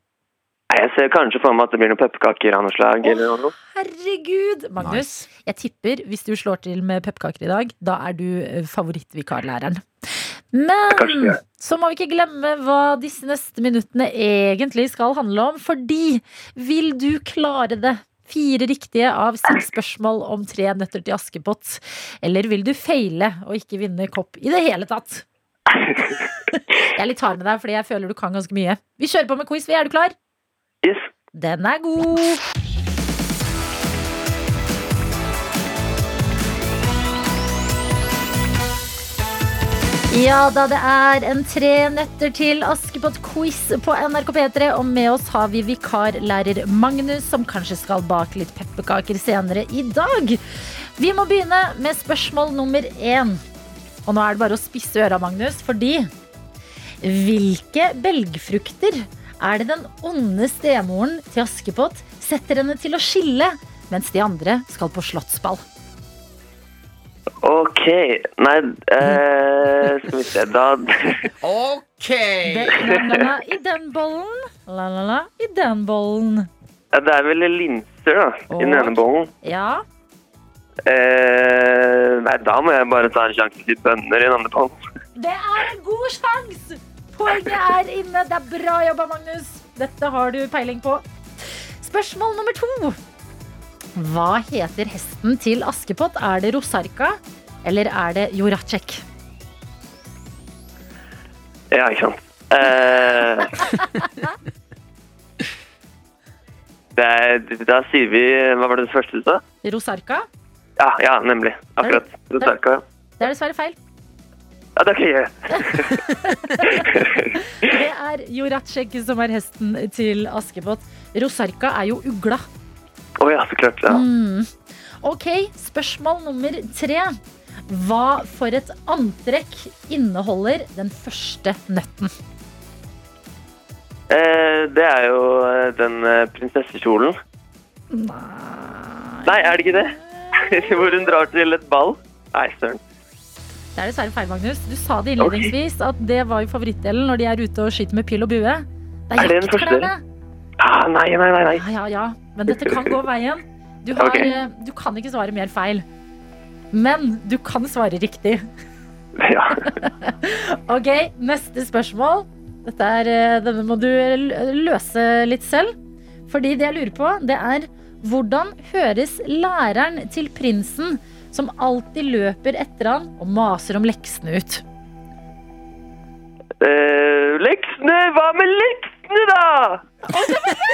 Nei, Jeg ser kanskje for meg at det blir noen pepperkaker av noe slag. eller noe.
Herregud! Magnus,
Nice.
jeg tipper hvis du slår til med pepperkaker i dag, da er du eh, favorittvikarlæreren. Men så må vi ikke glemme hva disse neste minuttene egentlig skal handle om, fordi vil du klare det? Fire riktige av seks spørsmål om tre nøtter til Askepott. Eller vil du feile og ikke vinne kopp i det hele tatt? Jeg er litt hard med deg, fordi jeg føler du kan ganske mye. Vi kjører på med quiz. Vi Er du klar?
Yes.
Den er god! Ja da, det er en Tre nøtter til Askepott-quiz på NRK P3. Og med oss har vi vikarlærer Magnus, som kanskje skal bake litt pepperkaker senere i dag. Vi må begynne med spørsmål nummer én. Og nå er det bare å spisse øra, Magnus, fordi Hvilke belgfrukter er det den onde stemoren til Askepott setter henne til å skille, mens de andre skal på slottsball?
Ok. Nei, eh, skal vi se Da
Ok!
Det, la, la, la, I den bollen, la, la, la, i den bollen.
ja, Det er vel linser, da. I den ene bollen.
Ja,
Eh, nei, da må jeg bare ta en sjanse til bønner i den andre bollen.
det er en god sjanse! Poenget er inne. Det er bra jobba, Magnus. Dette har du peiling på. Spørsmål nummer to. Hva heter hesten til Askepott? Er det Rosarka, eller er det Joracek?
Ja, ikke sant. Eh, det er, da sier vi Hva var det første du sa?
Rosarka?
Ja, ja, nemlig. Akkurat. Rotarka.
Det er dessverre feil.
Ja, det ikke jeg.
Det er Joracek som er hesten til Askepott. Rosarka er jo ugla.
Å ja, så klart. Ja.
Mm. Ok, spørsmål nummer tre. Hva for et antrekk inneholder den første nøtten?
Eh, det er jo eh, den prinsessekjolen. Nei Nei, er det ikke det? Hvor hun drar til et ball? Nei, søren.
Det er dessverre feil, Magnus. Du sa det innledningsvis at det var jo favorittdelen når de er ute og skyter med pil og bue. Det
Er
er jaktklærne.
Ah, nei, nei, nei. nei.
Ja, ja, ja. Men dette kan gå veien. Du, har,
Ok.
eh, du kan ikke svare mer feil. Men du kan svare riktig.
Ja.
Ok, neste spørsmål. Dette er, eh, denne må du løse litt selv. Fordi det jeg lurer på, det er hvordan høres læreren til prinsen som alltid løper etter han og maser om leksene ut?
Eh, leksene! Hva med leksene, da?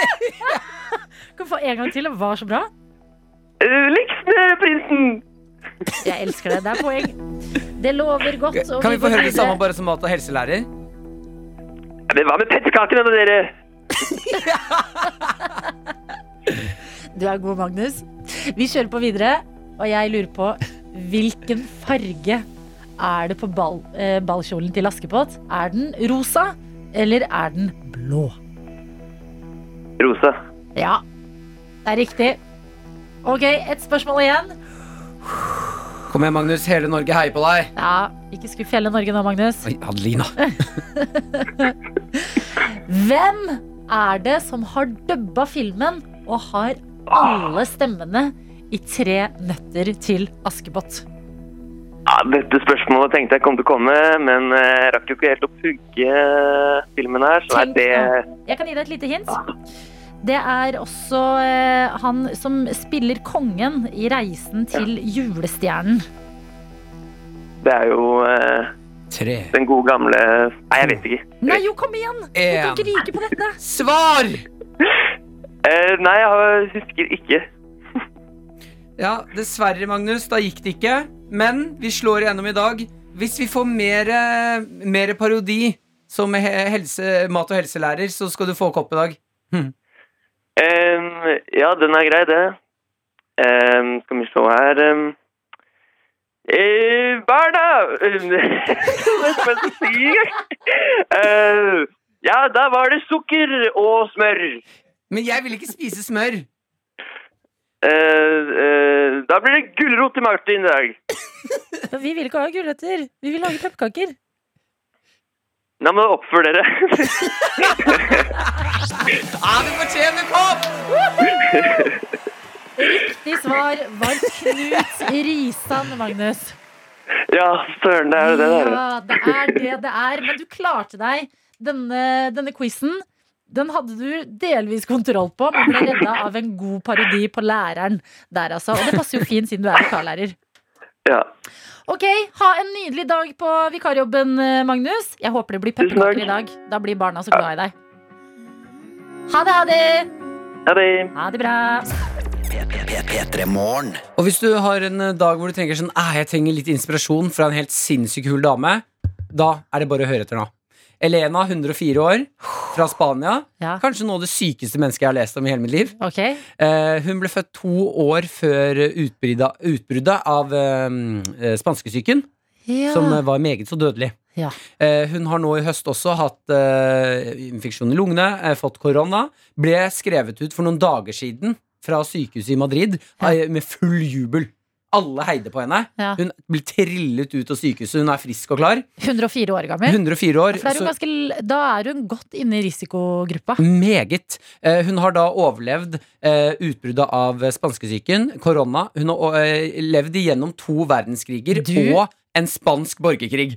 Kan få en gang til? Det var så bra.
Eh, leksene, prinsen!
Jeg elsker det. Det er poeng. Det lover godt. og
Kan vi få høre det samme bare som mat- og helselærer?
Ja, Men hva med pettkakene, da, dere?
Du er god, Magnus. Vi kjører på videre, og jeg lurer på hvilken farge er det på ball, eh, ballkjolen til Askepott? Er den rosa, eller er den blå?
Rosa.
Ja, det er riktig. Ok, ett spørsmål igjen.
Kom igjen, Magnus. Hele Norge heier på deg.
Ja, Ikke skuff hele Norge nå, Magnus.
Oi, Adelina.
Hvem er det som har dubba filmen og har alle stemmene i Tre nøtter til Askepott?
Ja, dette spørsmålet tenkte jeg kom til å komme, men eh, jeg rakk jo ikke helt å pugge filmen her, så er det.
Jeg kan gi deg et lite hint. Det er også eh, han som spiller kongen i Reisen til julestjernen.
Det er jo eh,
Tre.
den gode gamle Nei, jeg vet ikke.
Nei, jo, kom igjen! Du kan ikke ryke på dette.
Svar!
Eh, nei, jeg husker ikke.
Ja, dessverre, Magnus. Da gikk det ikke. Men vi slår igjennom i dag. Hvis vi får mer, eh, mer parodi som helse, mat- og helselærer, så skal du få kopp i dag.
Eh, ja, den er grei, det. Um, skal vi se her um, eh, Barna! Hva skal jeg si? Eh, ja, da var det sukker og smør.
Men jeg vil ikke spise smør.
Eh, eh, da blir det gulrot til Martin i dag.
Vi vil ikke ha gulrøtter. Vi vil lage pepperkaker.
Da må du oppføre dere.
Ja, du fortjener kopp!
Riktig svar var Knut Risan, Magnus.
ja, søren, det er det der.
Ja, det er det det er. Men du klarte deg. Denne, denne quizen den hadde du delvis kontroll på, men ble redda av en god parodi på læreren der, altså. Og det passer jo fint siden du er vikarlærer.
Ja.
Ok, ha en nydelig dag på vikarjobben, eh, Magnus. Jeg håper det blir pepperkaker i dag. Da blir barna så glad i deg. Ha det, ha det!
Ha det.
Ha det bra.
Og hvis du har en eh, dag hvor du tenker sånn «Ah, Jeg trenger litt inspirasjon fra en helt sinnssykt kul dame, da er det bare å høre etter nå. Elena, 104 år, fra Spania.
Ja.
Kanskje noe av det sykeste mennesket jeg har lest om i hele mitt liv.
Okay.
Eh, hun ble født to år før utbruddet, av eh, eh, spanskesyken,
Ja.
som eh, var meget så dødelig.
Ja.
Eh, hun har nå i høst også hatt eh, infeksjon i lungene, eh, fått korona. Ble skrevet ut for noen dager siden fra sykehuset i Madrid med full jubel. Alle heide på henne.
Ja.
Hun blir trillet ut av sykehuset. Hun er frisk og klar.
104 år gammel.
104 år.
ja, er ganske, da er hun godt inne i risikogruppa.
Meget. Eh, hun har da overlevd eh, utbruddet av spanskesyken, korona. Hun har eh, levd igjennom to verdenskriger
Du-
og en spansk borgerkrig.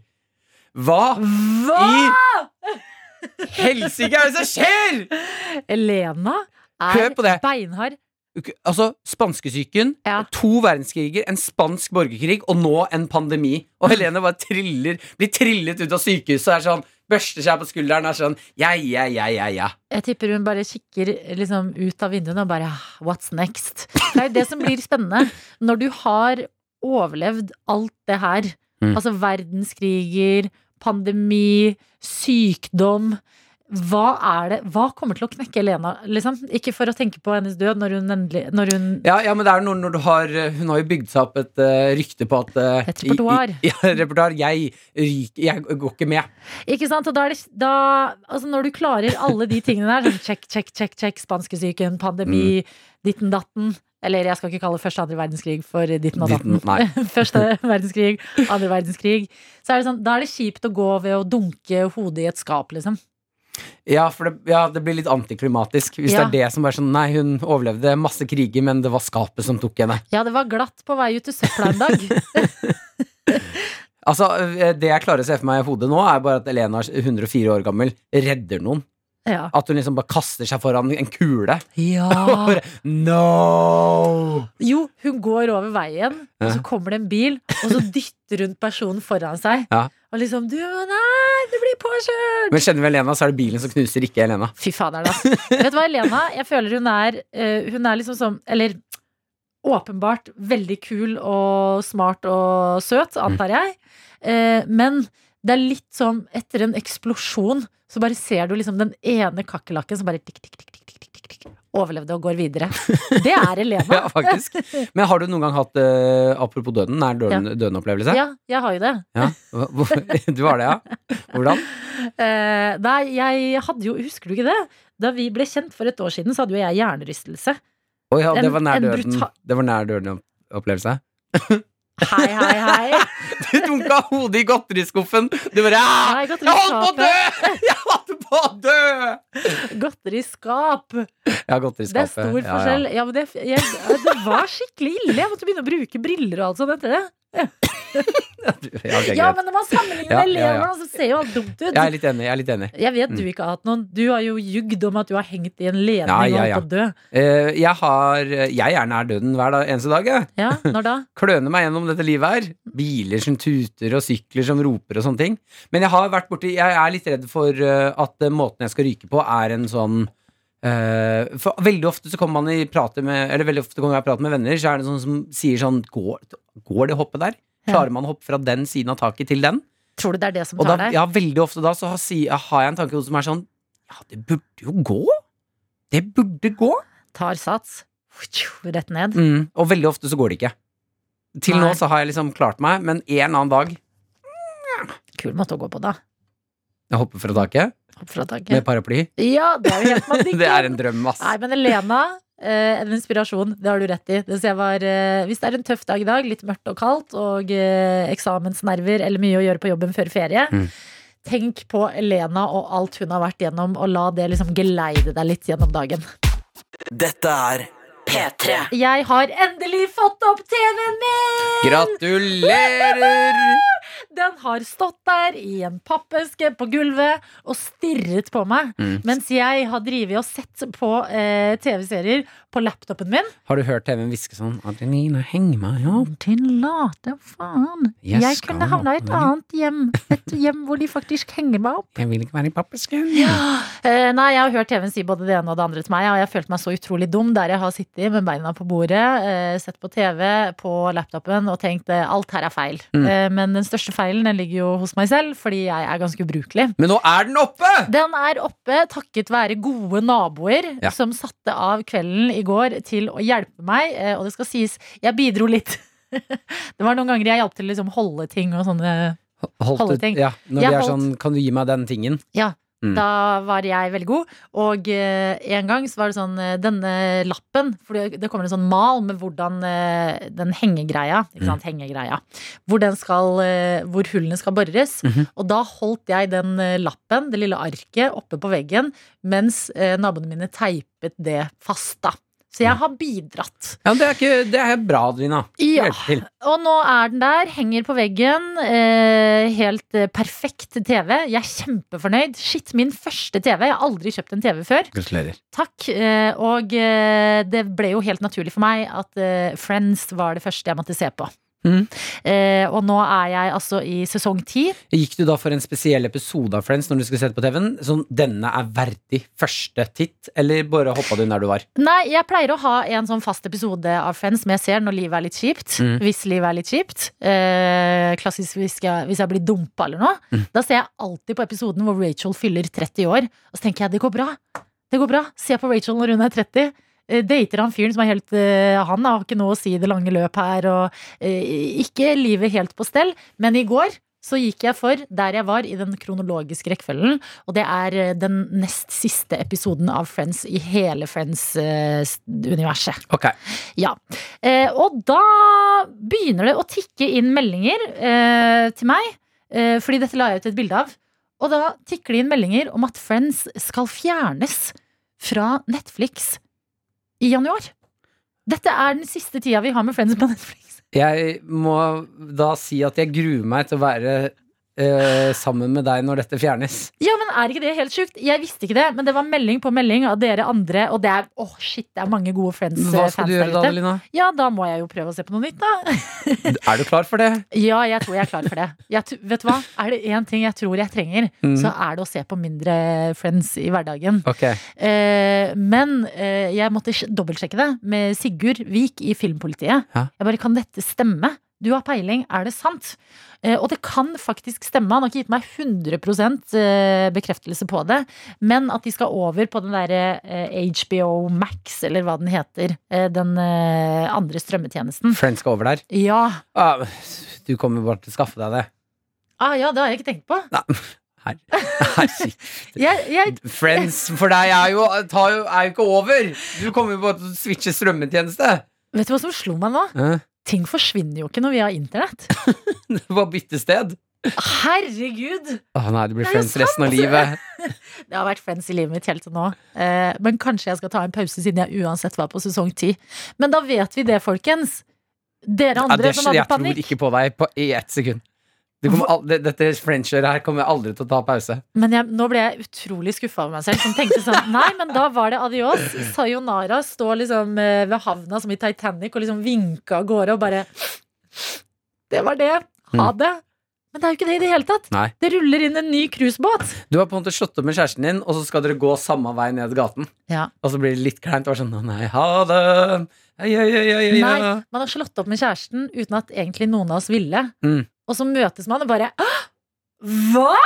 Hva
Hva?!
i helsike er det som skjer?!
Elena er beinhard.
Altså, spanskesyken,
Ja.
to verdenskriger, en spansk borgerkrig og nå en pandemi. Og Helene bare triller, blir trillet ut av sykehuset og er sånn, børster seg på skulderen og er sånn ja, ja, ja, ja, ja.
Jeg tipper hun bare kikker liksom ut av vinduene og bare "Ah, What's next? Det er jo det som blir spennende. Når du har overlevd alt det her,
Mm.
altså verdenskriger, pandemi, sykdom hva er det, hva kommer til å knekke Elena? Liksom? Ikke for å tenke på hennes død når hun endelig når hun,
Ja, ja, men det er noe når du har Hun har jo bygd seg opp et uh, rykte på at uh,
Et repertoar.
i- i- Ja, repertoar. Jeg, jeg går ikke med.
Ikke sant? Og da er det da, altså Når du klarer alle de tingene der, sånn check, check, check, check, spanskesyken, pandemi,
Mm.
ditten datten Eller jeg skal ikke kalle første andre verdenskrig for ditten og datten. Første verdenskrig, andre verdenskrig. Så er det sånn, da er det kjipt å gå ved å dunke hodet i et skap, liksom.
Ja, for det, ja, det blir litt antiklimatisk hvis
Ja.
det er det som bare sånn Nei, hun overlevde masse kriger, men det var skapet som tok henne.
Ja, det var glatt på vei ut til søpla en dag.
Altså, eh, Det jeg klarer å se for meg i hodet nå, er bare at Elena, 104 år gammel, redder noen.
Ja.
At hun liksom bare kaster seg foran en kule.
ja.
No!
Jo, hun går over veien, og så kommer det en bil, og så dytter hun personen foran seg.
Ja.
Og liksom du, Nei, du blir påkjørt!
Men kjenner vi Elena, så er det bilen som knuser, ikke Elena.
Fy fader, da. Vet du hva, Elena? Jeg føler hun er eh, Hun er liksom sånn Eller åpenbart veldig kul og smart og søt, antar jeg. Eh, men det er litt som etter en eksplosjon, så bare ser du liksom den ene kakerlakken som bare tikk, tikk, tikk, tikk, tikk, tikk, tikk, overlevde og går videre. Det er Elena.
Ja, faktisk. Men har du noen gang hatt, eh, apropos døden, nær døden, døden-opplevelse?
Ja, jeg har jo det.
Ja. Du har det, ja? Hvordan?
Eh, nei, jeg hadde jo Husker du ikke det? Da vi ble kjent for et år siden, så hadde jo jeg hjernerystelse.
Å ja, det var nær
en
døden.
brutal-
Det var nær døden opplevelse.
Hei, hei, hei.
Du dunka hodet i godteriskuffen. Du bare «Ah,
Nei,
Jeg holdt på å dø! Jeg holdt på å dø!
Godteriskap.
Ja, godteriskapet.
Det er stor
Ja, ja.
forskjell. Ja, men det, jeg, det var skikkelig ille. Jeg måtte begynne å bruke briller og alt sånt etter det.
Ja,
Ja, men når man sammenligner med
ja, ja.
så ser jo alt dumt ut.
Jeg er litt enig. Jeg er litt enig.
Jeg vet du
Mm.
ikke har hatt noen. Du har jo jugd om at du har hengt i en ledning og holdt på å dø.
Eh, jeg har Jeg er nær døden hver dag, eneste dag. Jeg.
Ja, når da?
Kløner meg gjennom dette livet her. Biler som tuter, og sykler som roper, og sånne ting. Men jeg har vært borti Jeg er litt redd for eh, at eh, måten jeg skal ryke på, er en sånn Uh, For veldig ofte så kommer man i prate med Eller veldig ofte kommer jeg i prat med venner, så er det sånn som sier sånn Går, går det hoppet der? Klarer man å hoppe fra den siden av taket til den?
Tror du det er det som tar deg?
ja, veldig ofte da så har, har jeg en tanke som er sånn Ja, det burde jo gå. Det burde gå.
Tar sats. Rett ned.
Mm, og veldig ofte så går det ikke. Til
Nei.
nå så har jeg liksom klart meg, men en annen dag
Kul måte å gå på, da.
Jeg hopper fra taket
Hopp fra
med paraply.
Ja, det er jo helt magikken.
Det er en drøm, ass.
Nei, men Elena, en inspirasjon. Det har du rett i. Det jeg var, eh, hvis det er en tøff dag i dag, litt mørkt og kaldt, og eh, eksamensnerver eller mye å gjøre på jobben før ferie,
Mm.
tenk på Elena og alt hun har vært gjennom, og la det liksom geleide deg litt gjennom dagen.
Dette er
P3.
Jeg har endelig fått opp TV-en min!
Gratulerer!
Den har stått der i en pappeske på gulvet og stirret på meg.
Mm.
Mens jeg har drevet og sett på eh, TV-serier på laptopen min.
Har du hørt TV-en hviske sånn Adelina, heng meg opp.
Tillate faen.
Jeg
Jeg, kunne havna i et annet hjem. Et hjem hvor de faktisk henger meg opp.
Jeg vil ikke være i pappesken.
Eh, nei, jeg har hørt TV-en si både det ene og det andre til meg, og jeg har følt meg så utrolig dum der jeg har sittet med beina på bordet, eh, sett på TV på laptopen og tenkt eh, alt her er feil.
Mm.
Eh, men den største feilen den ligger jo hos meg selv, fordi jeg er ganske ubrukelig.
Men nå er den oppe!
Den er oppe takket være gode naboer
Ja.
som satte av kvelden i går til å hjelpe meg. eh, Og det skal sies, jeg bidro litt. Det var noen ganger jeg hjalp til å liksom holde ting og sånne.
Holdt
Holde ting.
ja, når
Jeg
de er sånn Kan du gi meg den tingen? Mm.
Da var jeg veldig god. Og eh, en gang så var det sånn eh, Denne lappen, for det det kommer en sånn mal med hvordan eh, den hengegreia, ikke sant, hengegreia, hvor den skal eh, Hvor hullene skal bores.
Mhm.
Og da holdt jeg den lappen, det lille arket, oppe på veggen, mens naboene mine teipet det fast, da. Så jeg har bidratt.
Ja, det er, ikke, det er bra, Adrina.
Ja. Og nå er den der, henger på veggen. Eh, helt eh, perfekt TV. Jeg er kjempefornøyd. Shit, min første TV. Jeg har aldri kjøpt en TV før.
Gratulerer.
Takk. Eh, og eh, det ble jo helt naturlig for meg at eh, Friends var det første jeg måtte se på.
Mhm.
Eh, og nå er jeg altså i sesong ti.
Gikk du da for en spesiell episode av Friends når du skulle se det på TV-en? Sånn 'denne er verdig første titt', eller bare hoppa du inn der du var?
Nei, jeg pleier å ha en sånn fast episode av Friends som jeg ser når livet er litt kjipt.
Mm.
Hvis livet er litt kjipt. Eh, klassisk hvis jeg, hvis jeg blir dumpa eller noe.
Mm.
Da ser jeg alltid på episoden hvor Rachel fyller 30 år. Og så tenker jeg det går bra. Det går bra. Se på Rachel når hun er 30. Eh, Dater han fyren som er helt eh, Han har ikke noe å si i det lange løp her, og eh, ikke livet helt på stell. Men i går så gikk jeg for der jeg var i den kronologiske rekkefølgen. Og det er den nest siste episoden av Friends i hele Friends-universet.
Ok.
Ja. Eh, og da begynner det å tikke inn meldinger eh, til meg, eh, fordi dette la jeg ut et bilde av. Og da tikker det inn meldinger om at Friends skal fjernes fra Netflix i januar. Dette er den siste tida vi har med Friends på Netflix.
Jeg må da si at jeg gruer meg til å være eh, sammen med deg når dette fjernes.
Ja, men er ikke det helt sjukt? Jeg visste ikke det, men det var melding på melding av dere andre, og det er åh shit, det er mange gode Friends-fans
Hva skal du gjøre da,
Lina?
Adelina?
Ja, da må jeg jo prøve å se på noe nytt, da.
Er du klar for det?
Ja, jeg tror jeg er klar for det. Jeg, vet du hva? Er det én ting jeg tror jeg trenger,
Mm.
så er det å se på mindre Friends i hverdagen.
Okay.
Eh, men eh, jeg måtte sj- dobbeltsjekke det med Sigurd Vik i Filmpolitiet.
Ja.
Jeg bare, Kan dette stemme? Du har peiling, er det sant? Eh, og det kan faktisk stemme. Han har ikke gitt meg 100 eh, bekreftelse på det. Men at de skal over på den derre eh, HBO Max, eller hva den heter. Den andre strømmetjenesten.
Friends skal over der.
Ja.
Ah, du kommer bare til å skaffe deg det.
Ah, ja, det har jeg ikke tenkt på.
Her. Herregud.
Jeg, jeg,
Friends for deg er jo, er jo ikke over. Du kommer jo bare til å switche strømmetjeneste.
vet du hva som slo meg nå?
Eh,
Ting forsvinner jo ikke når vi har internett.
Det var byttested.
Herregud!
Å nei, det blir
Det
friends sant? Resten av livet.
Det har vært friends i livet mitt helt til nå. Eh, men kanskje jeg skal ta en pause, siden jeg uansett var på sesong ti. Men da vet vi det, folkens. Dere
Ja,
andre
det,
som hadde
jeg tror ikke på deg på, i ett sekund. Det kommer al det, dette Friendskjøret her kommer aldri til å ta pause.
Men jeg, nå ble jeg utrolig skuffa over meg selv. Som tenkte sånn Nei, men da var det adios. Sayonara står liksom eh, ved havna som i Titanic og liksom vinka av gårde og bare Det var det. Ha det. Men det er jo ikke det i det hele tatt.
Nei.
Det ruller inn en ny cruisebåt.
Du har på en måte slått opp med kjæresten din, og så skal dere gå samme vei ned gaten.
Ja.
Og så blir det litt kleint. Og sånn, nei, ha det. Hei, hei, hei.
Nei, man har slått opp med kjæresten uten at egentlig noen av oss ville.
Mm.
Og så møtes man og bare Hva?!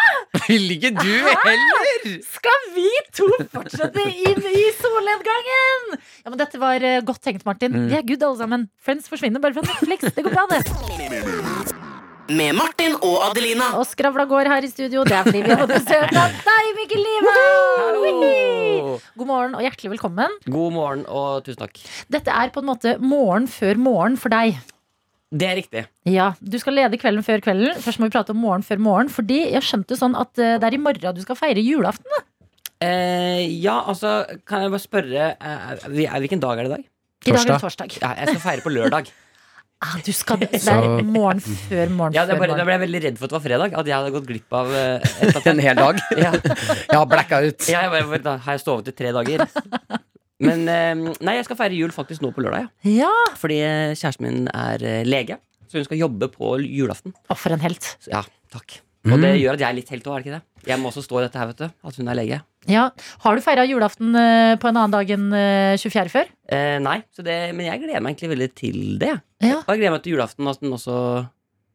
Vil ikke du heller?
Skal vi to fortsette inn i solnedgangen?! Ja, men Dette var eh, godt tenkt, Martin.
Mm.
Vi er good, alle sammen. Friends forsvinner bare fra Netflix. Det går bra, det.
Med Martin og Adelina.
Og skravla går her i studio. Det er fordi vi har fått besøk av deg, Mikkel Liva! God morgen og hjertelig velkommen.
God morgen og tusen takk.
Dette er på en måte morgen før morgen for deg.
Det er riktig.
Ja, Du skal lede Kvelden før kvelden. Først må vi prate om morgen før morgen. Fordi jeg skjønte sånn at eh, det er i morgen du skal feire julaften. da.
Eh, ja, altså, kan jeg bare spørre eh, er, Hvilken dag er det i dag?
I dag er det torsdag.
Ja, jeg skal feire på lørdag.
Ah, du skal, det er morgen før morgen
Ja, det er
før
bare, Da ble jeg veldig redd for at det var fredag. At jeg hadde gått glipp av eh, et
En hel dag.
ja.
Jeg har blacka ut.
Ja, jeg bare, da har jeg sovet i tre dager. Men eh, nei, jeg skal feire jul faktisk nå på lørdag. Ja.
Ja,
Fordi eh, kjæresten min er eh, lege. Så hun skal jobbe på julaften.
og for en helt.
Så, ja, takk. Og det gjør at jeg er litt helt òg, er det ikke det? Jeg må også stå i dette her, vet du. At hun er lege.
Ja, Har du feira julaften eh, på en annen dag enn eh, 24. før?
Eh, nei, så det, men jeg gleder meg egentlig veldig til det.
Ja.
Og jeg gleder meg til julaften. At den også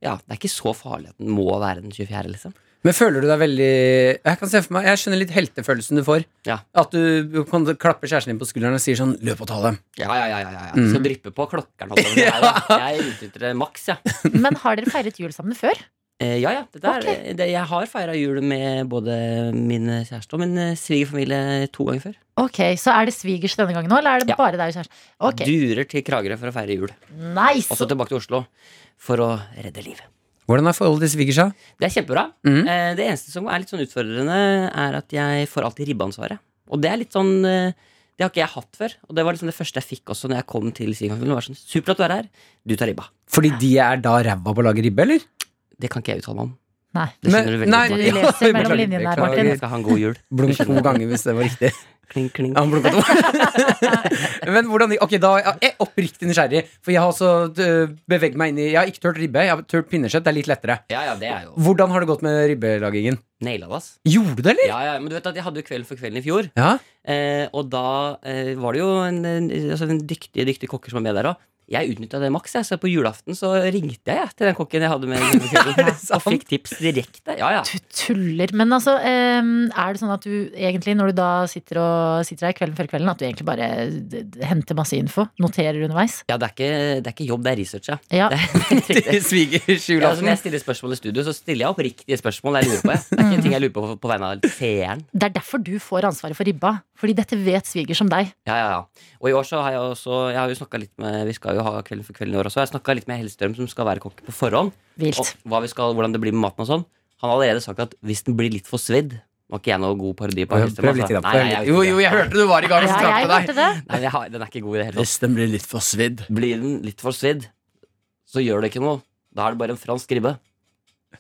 Ja, det er ikke så farlig at den må være den 24., liksom.
Men føler du deg veldig Jeg kan se for meg, jeg skjønner litt heltefølelsen du får.
Ja.
At du kan klappe kjæresten din på skulderen og sier sånn 'løp og ta dem'.
Ja, ja, ja. ja, ja.
Mm.
Skal dryppe på klokkeren. jeg på. Jeg, utnytter det maks, ja.
Men har dere feiret jul sammen før?
Eh, ja, ja. Dette er,
okay.
det, jeg har feira jul med både min kjæreste og min eh, svigerfamilie to ganger før.
Ok, Så er det svigers denne gangen nå, eller er det
Ja.
bare deg og kjæresten? Okay.
Durer til Kragerø for å feire jul.
nice
Og så tilbake til Oslo for å redde liv.
Hvordan er forholdet til svigers?
Det er kjempebra.
Mm.
Eh, det eneste som er litt sånn utfordrende, er at jeg får alltid ribbeansvaret. Og det er litt sånn eh, Det har ikke jeg hatt før. Og det var liksom det første jeg fikk også når jeg kom til var sånn, Supert at du er her. Du tar ribba.
Fordi de er da ræva på å lage ribbe, eller?
Det kan ikke jeg uttale meg om.
Nei.
Det
Men-
skjønner du veldig
nei,
godt.
Du
Martin.
ja,
leser mellom linjene
der.
Martin.
Jeg skal ha en god jul.
Blunk to ganger hvis det var riktig.
Kling, kling.
Han blunka to. Men hvordan Ok, da er jeg oppriktig nysgjerrig, for jeg har også øh, beveget meg inn i Jeg har ikke tørt ribbe, jeg har tørt pinnekjøtt. Det er litt lettere.
Ja, ja, det er jo
Hvordan har det gått med ribbelagingen?
naila det, ass.
Gjorde du det, eller?
Ja, ja, men du vet at jeg hadde jo Kvelden for kvelden i fjor.
Ja.
Eh, og da eh, var det jo en, en, altså en dyktig, dyktig kokker som var med der òg. Jeg utnytta det maks. Jeg. Så på julaften så ringte jeg, jeg til den kokken jeg hadde med. Og fikk tips direkte. Ja, ja.
Du tuller. Men altså, er det sånn at du egentlig, når du da sitter, og, sitter her kvelden før kvelden, at du egentlig bare henter masse info? Noterer underveis?
ja det, er ikke, det er ikke jobb, det er research, ja.
Ja.
Svigers er
svigers
Ja, altså,
julaften.
når jeg stiller spørsmål i studio, så stiller jeg opp riktige spørsmål. Jeg lurer på, jeg. Det er ikke ting jeg lurer på på vegne av seeren.
Det er derfor du får ansvaret for ribba. Fordi dette vet svigers som deg.
Ja, ja, ja. Og i år så har jeg også Jeg har jo snakket litt med Vi skal jo ha Kvelden for kvelden i år også. Jeg snakka litt med Hellstrøm, som skal være kokk på forhånd.
Vilt.
Og hva vi skal, hvordan det blir med maten og sånn. Han har allerede sagt at hvis den blir litt for svidd er ikke jeg noe god parodi på Hellstrøm. Altså. Nei, nei, jeg
Jo, jo, jeg hørte du var i gang. og
jeg
deg.
det.
Nei, jeg har, den er ikke god i det hele tatt.
Hvis den blir litt for svidd.
Blir den litt for svidd, så gjør det ikke noe. Da er det bare en fransk ribbe.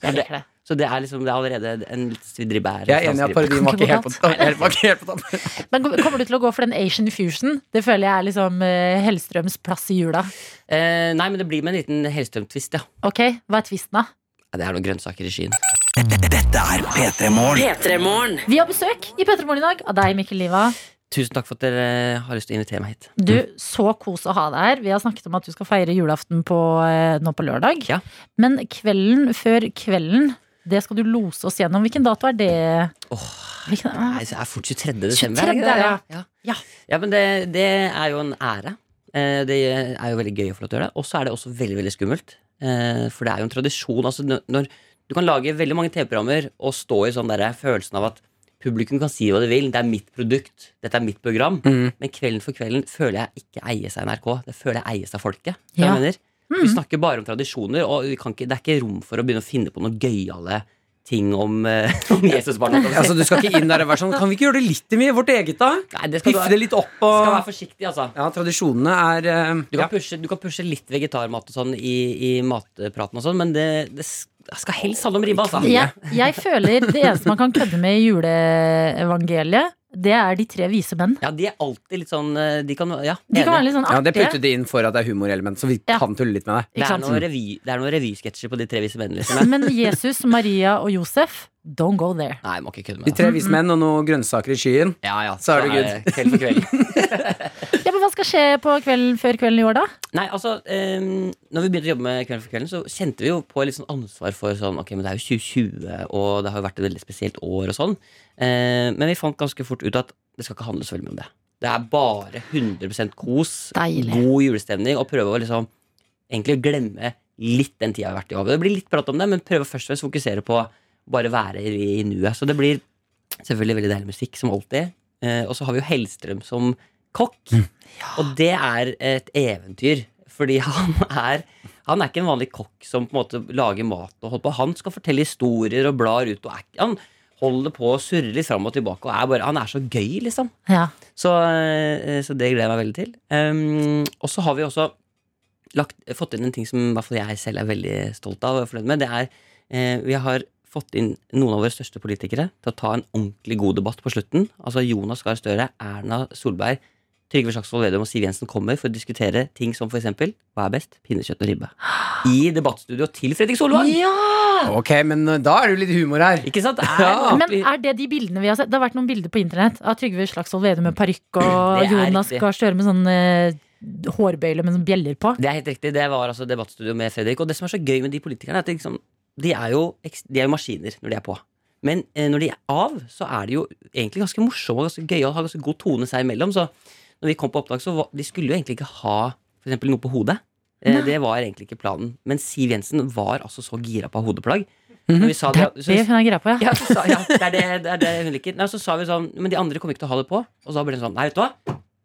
Jeg liker det.
Så det er liksom det er allerede en litt svidd ribbe er
Jeg er enig i at parodien var
ikke
helt på topp.
Men kommer du til å gå for den Asian fusion? Det føler jeg er liksom eh, Hellstrøms plass i jula.
Eh, nei, men det blir med en liten Hellstrøm-twist, ja.
Ok, hva er tvisten da?
Ja, Det er noen grønnsaker i skyen.
Dette er P3 Morgen.
Vi har besøk i Petter Morgen i dag av deg, Mikkel Liva.
Tusen takk for at dere har lyst til å invitere meg hit.
Du, så kos å ha deg her. Vi har snakket om at du skal feire julaften på, eh, nå på lørdag.
Ja.
Men kvelden før kvelden, det skal du lose oss gjennom. Hvilken dato er det?
Åh,
Hvilken, ah,
Nei, så er det fort 23. desember.
23.,
er det det?
ja.
Ja.
Ja.
ja, men det, det er jo en ære. Eh, Det er jo veldig gøy å få lov til å gjøre det. Og så er det også veldig veldig skummelt. Eh, For det er jo en tradisjon. Altså når- Du kan lage veldig mange TV-programmer og stå i sånn der følelsen av at publikum kan si hva de vil. Det er mitt produkt. Dette er mitt program.
Mm.
Men Kvelden for kvelden føler jeg ikke eies av NRK. Det føler jeg eies av folket.
Ja.
Ja. Jeg mener. Vi snakker bare om tradisjoner, og vi kan ikke, det er ikke rom for å begynne å finne på noen gøyale ting om, uh, om Jesusbarnet.
Altså, du skal ikke inn der og være sånn Kan vi ikke gjøre det litt mye vårt eget, da?
Nei, det
Piffe det litt opp
skal være forsiktig, altså.
Ja, tradisjonene er uh,
Du
ja.
kan, pushe, du kan pushe litt vegetarmat og sånn i, i matpraten og sånn, men det, det skal helst handle om ribba, altså.
Jeg, jeg føler det eneste man kan kødde med i juleevangeliet, det er de tre vise menn.
Ja, de er alltid litt sånn eh, De kan, ja,
De kan være litt sånn artige.
ja, det putter de inn for at det er humorelement, så vi
Ja.
kan tulle litt med det.
det, er noen revy, det er noen revysketsjer på de tre vise mennene. Liksom.
Men Jesus, Maria og Josef, don't go there.
Nei, må ikke kødde med det.
tre vise menn og noen grønnsaker i skyen.
Ja, ja,
Så er det
good. Kveld for kveld.
Ja, men Hva skal skje på kvelden før kvelden i år, da?
Nei, altså um, Når vi begynte å jobbe med Kvelden for kvelden, så kjente vi jo på litt sånn ansvar for sånn Ok, men det er jo 2020, og det har jo vært et veldig spesielt år og sånn. Eh, men vi fant ganske fort ut at det skal ikke handle så veldig mye om det. Det er bare 100 kos,
Deilig.
god julestemning, og prøve å liksom egentlig glemme litt den tida vi har vært i over. Det blir litt prat om det, men prøve først og fremst fokusere på bare være i, i nuet. Så det blir selvfølgelig veldig deilig musikk, som alltid. Eh, og så har vi jo Hellstrøm som kokk. Og det er et eventyr. Fordi han er Han er ikke en vanlig kokk som på en måte lager mat og holder på. Han skal fortelle historier og blar ut. Og er, han holder på å surre litt fram og tilbake. Og er bare, han er så gøy, liksom.
Ja.
Så, eh, så det gleder jeg meg veldig til. Um, og så har vi også lagt, fått inn en ting som i hvert fall jeg selv er veldig stolt av og fornøyd med. Det er eh, Vi har fått inn noen av våre største politikere til å ta en ordentlig god debatt på slutten. Altså Jonas Gahr Støre, Erna Solberg, Trygve Slagsvold Vedum og Siv Jensen kommer for å diskutere ting som eksempel hva er best, pinnekjøtt og ribbe. I debattstudio til Fredrik Solvang!
Ok, men uh, da er det jo litt humor her.
Ikke sant? Er
Ja.
Men er det de bildene vi har sett? Det har vært noen bilder på internett av Trygve Slagsvold Vedum med parykk og Jonas. Gahr Støre med sånn eh, hårbøyle med sånn bjeller på.
Det er helt riktig. Det var altså debattstudio med Fredrik. Og det som er så gøy med de politikerne, er at de, liksom, de, er, jo, de er jo maskiner når de er på. Men eh, når de er av, så er de jo egentlig ganske morsomme og ganske gøye og har ganske god tone seg imellom. Så når vi kom på opptak, så var, de skulle jo egentlig ikke ha for eksempel, noe på hodet. Eh, det var egentlig ikke planen. Men Siv Jensen var altså så gira på hodeplagg. Når vi
Det
det,
det hun er gira på, ja.
ja, sa, ja, det er det, det er det hun liker. Nei, så sa vi sånn Men de andre kommer ikke til å ha det på. Og så ble det sånn Nei, vet du hva?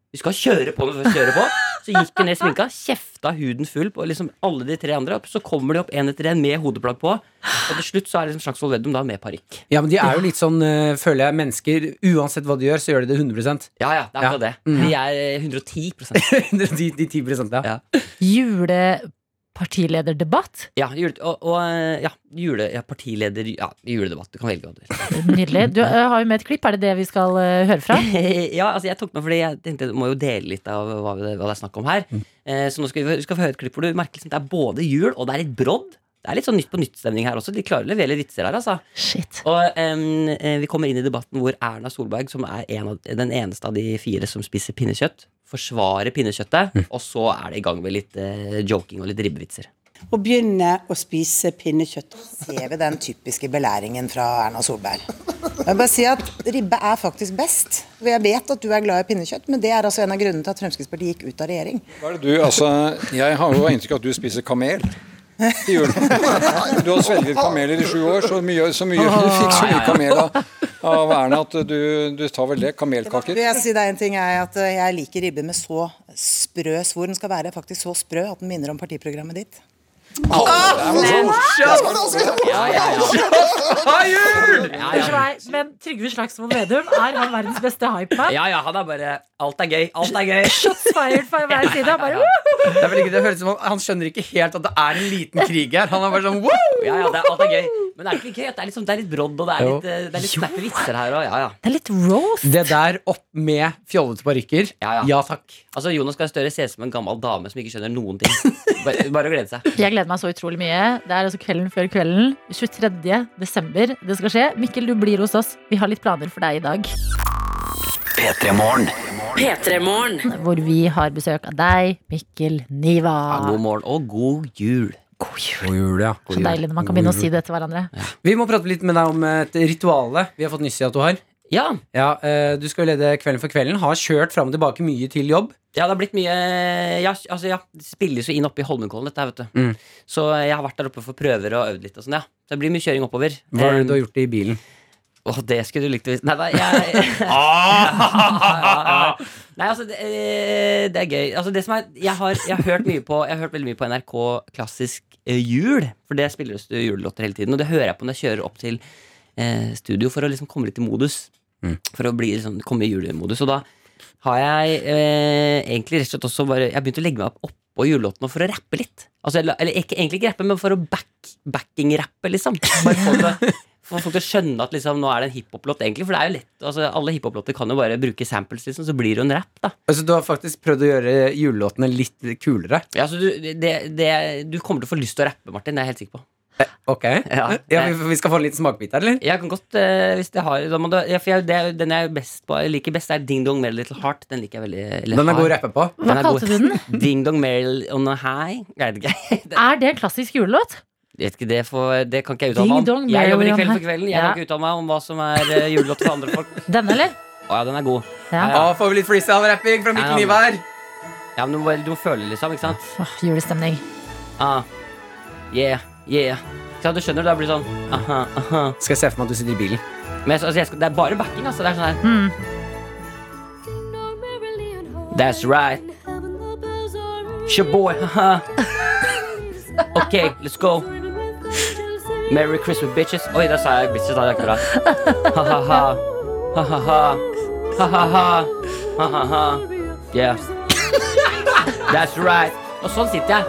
Vi skal kjøre på når vi først kjører på. Så gikk hun ned sminka, kjefta huden full på liksom alle de tre andre. Så kommer de opp en etter en med hodeplagg på. Og til slutt så er liksom Slagsvold Vedum da med parykk.
Ja, men de er jo litt sånn, uh, føler jeg, mennesker Uansett hva de gjør, så gjør de det 100
Ja, ja, det er
Ja.
akkurat det. De er eh, 110
de, de 10 ja.
Ja.
Julepartilederdebatt.
Ja, jule, og, og eh, ja, jule, ja, partileder Ja, juledebatt. Du kan velge hva du vil.
Nydelig. Du eh, har jo med et klipp. Er det det vi skal uh, høre fra?
ja, altså jeg tok med fordi jeg tenkte jeg må jo dele litt av hva, det, hva det er snakk om her. Eh, så nå skal vi, skal vi høre et klipp hvor du merker liksom, det er både jul og det er litt brodd. Det er litt sånn Nytt på nytt-stemning her også. De klarer å levere vitser her. altså
Shit.
Og eh, Vi kommer inn i debatten hvor Erna Solberg, som er en av, den eneste av de fire som spiser pinnekjøtt, forsvarer pinnekjøttet. Og så er det i gang med litt uh, joking og litt ribbevitser.
Å begynne å spise pinnekjøtt. Ser vi den typiske belæringen fra Erna Solberg. Jeg vil bare si at Ribbe er faktisk best. Jeg vet at du er glad i pinnekjøtt, men det er altså en av grunnene til at Fremskrittspartiet gikk ut av regjering.
Hva er det du, altså, jeg har jo inntrykk av at du spiser kamel i julen. Du har svelget kameler i sju år, så mye, så mye du fikk så mye kamel av, av Erna at du, du tar vel det. Kamelkaker.
Jeg si deg en ting er at eh, Jeg liker ribbe med så sprø svor. Den skal være faktisk så sprø at den minner om partiprogrammet ditt.
Men Trygve Slagsvold Vedum, er han verdens beste hypeman?
Ja, ja, han er bare Alt er gøy. Alt er gøy.
Shots fired fra hver side. Han Bare,
Det er vel ikke, det høres ut som han, skjønner ikke helt at det er en liten krig her. Han er bare sånn wow!
Ja, ja, det er, alt er gøy. Men det er ikke gøy det er sånn, det er litt brodd, og det er
Jo.
litt, eh, det er litt snappe vitser her. Og, ja, ja.
det er litt roast.
Det der opp med fjollete parykker.
Ja, ja.
Ja takk.
Altså, Jonas Gahr Støre ser ut som en gammel dame som ikke skjønner noen ting. Bare, bare å glede seg.
Jeg gleder meg så utrolig mye. Det er altså kvelden før kvelden. 23. desember det skal skje. Mikkel, du blir hos oss. Vi har litt planer for deg i dag.
P3 Morgen.
Hvor vi har besøk av deg, Mikkel Niva.
Ja, god morgen og god jul.
God jul.
God jul, ja.
Så deilig når man kan begynne å si det til hverandre.
Vi må prate litt med deg om et rituale vi har fått nyss i at du har.
Ja,
Ja, eh, Du skal jo lede Kvelden for kvelden. Har kjørt fram og tilbake mye til jobb.
ja, det har blitt mye Ja, altså, ja det spilles jo inn oppe i Holmenkollen, dette her, vet du.
Mm.
Så jeg har vært der oppe for prøver og øvd litt og sånn, ja. Så det blir mye kjøring oppover.
Hva er det du
Eh,
har gjort i bilen?
Åh, det skulle du likt å vite. Nei da, jeg ja. Nei, altså, det, eh, det er gøy. Altså, det som er, jeg, har, jeg har hørt mye på Jeg har hørt veldig mye på NRK Klassisk eh, jul. For det spilles det julelåter hele tiden. Og det hører jeg på når jeg kjører opp til eh, studio for å liksom komme litt i modus.
Mm.
For å bli liksom, komme i julemodus. Og da har jeg eh, egentlig rett og slett også bare Jeg begynte begynt å legge meg opp oppå julelåtene for å rappe litt. Altså, eller, ikke, egentlig ikke rappe, men for å back, backing-rappe, liksom. Bare for å, for folk til å skjønne at liksom, nå er det en hiphop-låt, egentlig. For det er jo lett. Altså, alle hiphop-låter kan jo bare bruke samples, liksom, så blir det jo en rap, da.
Altså, du har faktisk prøvd å gjøre julelåtene litt kulere.
Ja, så du, det, det, du kommer til å få lyst til å rappe, Martin. Det er jeg helt sikker på.
Ok?
Ja.
Ja, vi, vi skal få en liten smakebit her, eller?
Jeg kan godt, uh, hvis det har da må du, ja, for jeg, det, er- Den jeg er best på, jeg liker best, er Ding Dong Mary Little Heart. Den liker jeg veldig eller
Den er god å rappe på.
Hva
Den er god.
kalte du den?
Ding Dong Mary on a High. Jeg vet ikke. Det,
Er det en klassisk julelåt?
jeg vet ikke det, for, det kan ikke jeg uttale meg
Ding Dong
om. Jeg
Merry
jobber i
on
Kveld for kvelden. Jeg
Ja.
kan ikke uttale meg om hva som er uh, julelåt for andre folk.
Denne, eller?
Å ja, den er god.
Ja.
Ja,
Å, får vi litt freestyle-rapping fra Mikkel
Ja.
Niva?
Ja, men du må, du må føle det, liksom. Ikke sant?
Åh, julestemning.
Ah. Yeah, yeah. Ikke du skjønner, det blir sånn aha, aha.
Skal jeg se for meg at du sitter i bilen.
Men jeg, altså, jeg skal, det er bare backing, altså. Det er sånn her.
Mm.
That's right. Shaboy, haha. Ok, let's go. Merry Christmas, bitches. Oi, da sa jeg bitches. Da er det ikke bra. Ha-ha-ha. Ha-ha-ha. Ha-ha-ha. Ha-ha-ha. Yeah. That's right. Og sånn sitter jeg.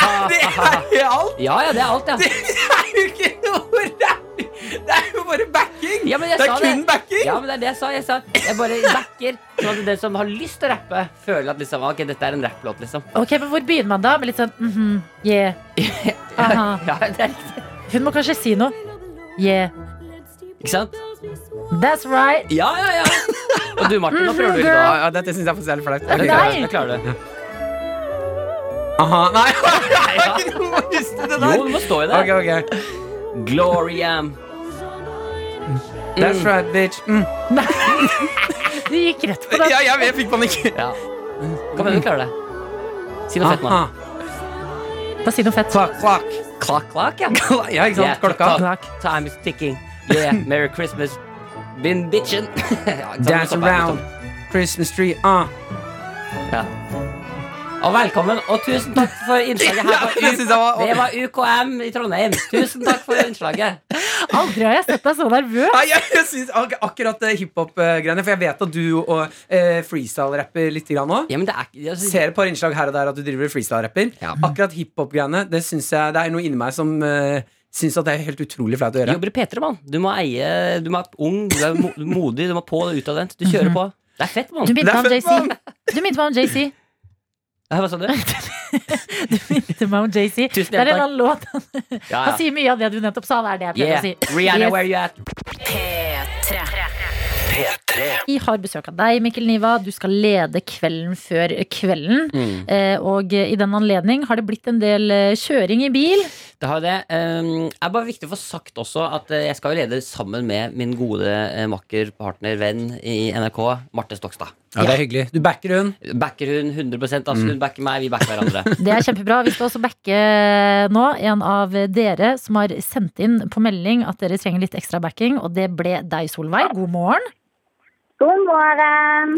Ha-ha-ha.
er alt!
Ja, ja, det er alt, ja.
Det er jo ikke noe rapping! Det er jo bare backing!
Ja, men jeg
det er
sa
kun backing!
Ja, men det er det jeg sa. Jeg sa jeg bare backer. Sånn at den som har lyst til å rappe, føler at liksom, ok, dette er en rapplåt, liksom.
Ok, men Hvor begynner man da? Med litt sånn mhm, yeah. Aha.
Ja, det er riktig.
Hun må kanskje si noe. Yeah.
Ikke sant?
That's right.
Ja, ja, ja. Og du, Martin, nå prøver du ikke
Ja,
da.
ja, dette syns jeg er litt flaut. Nei!
Det
greit.
klarer, det.
Aha, nei, jeg
Ja.
ikke noe det
Jo, du må stå i det.
Ok, ok.
Gloriam.
That's right, bitch. Mm.
Du gikk rett på den.
Ja, jeg, jeg fikk panikk.
Ja. Kom igjen, du klarer det. Si noe fett nå.
Aha.
Bare si noe fett.
Klakk, klakk.
Klakk, klakk, ja.
Ja, ikke sant?
Yeah,
Klokka.
tick-tock. Time is ticking. Yeah, Merry Christmas. Been bitchin'. ja, ikke sant?
Dance around.
liksom.
Christmas tree. Ah.
Ja. Og velkommen, og tusen takk for innslaget her på
det synes var-
Det var UKM i Trondheim. Tusen takk for innslaget.
Aldri har jeg sett deg så nervøs.
Nei, jeg, jeg synes ak akkurat eh, hiphop-greiene For jeg vet at du og eh, freestyle-rapper litt grann nå.
Ja, men det ikke altså,
Ser et par innslag her og der at du driver freestyle-rapper.
Ja.
Akkurat hiphop-greiene Det synes jeg Det er noe inni meg som uh, syns at det er helt utrolig flaut å gjøre.
jobber i P3, mann. Du må eie Du må være ung, du er modig, du må på og utadvendt. Du kjører på. Det er fett, mann.
Du minte
er
meg om. JC. Du minte meg om JC.
Hva sa du?
Du minnet meg om JC. Det er en annen låt.
Ja,
Han sier mye av det du nettopp sa. Det er det jeg pleier
Yeah.
å si.
Rihanna,
Yes.
where you at?
Vi har besøk av deg, Mikkel Niva. Du skal lede Kvelden før kvelden.
Mm.
Eh, og i den anledning har det blitt en del eh, kjøring i bil.
Det har det. Det er bare viktig å få sagt også at eh, jeg skal jo lede sammen med min gode makker, partner, venn i NRK, Marte Stokstad.
Ja, det er hyggelig. Du backer hun.
Backer hun 100% altså Hun backer meg, vi backer hverandre.
Det er kjempebra. Vi skal også backe nå en av dere som har sendt inn på melding at dere trenger litt ekstra backing, og det ble deg, Solveig. God morgen.
God morgen.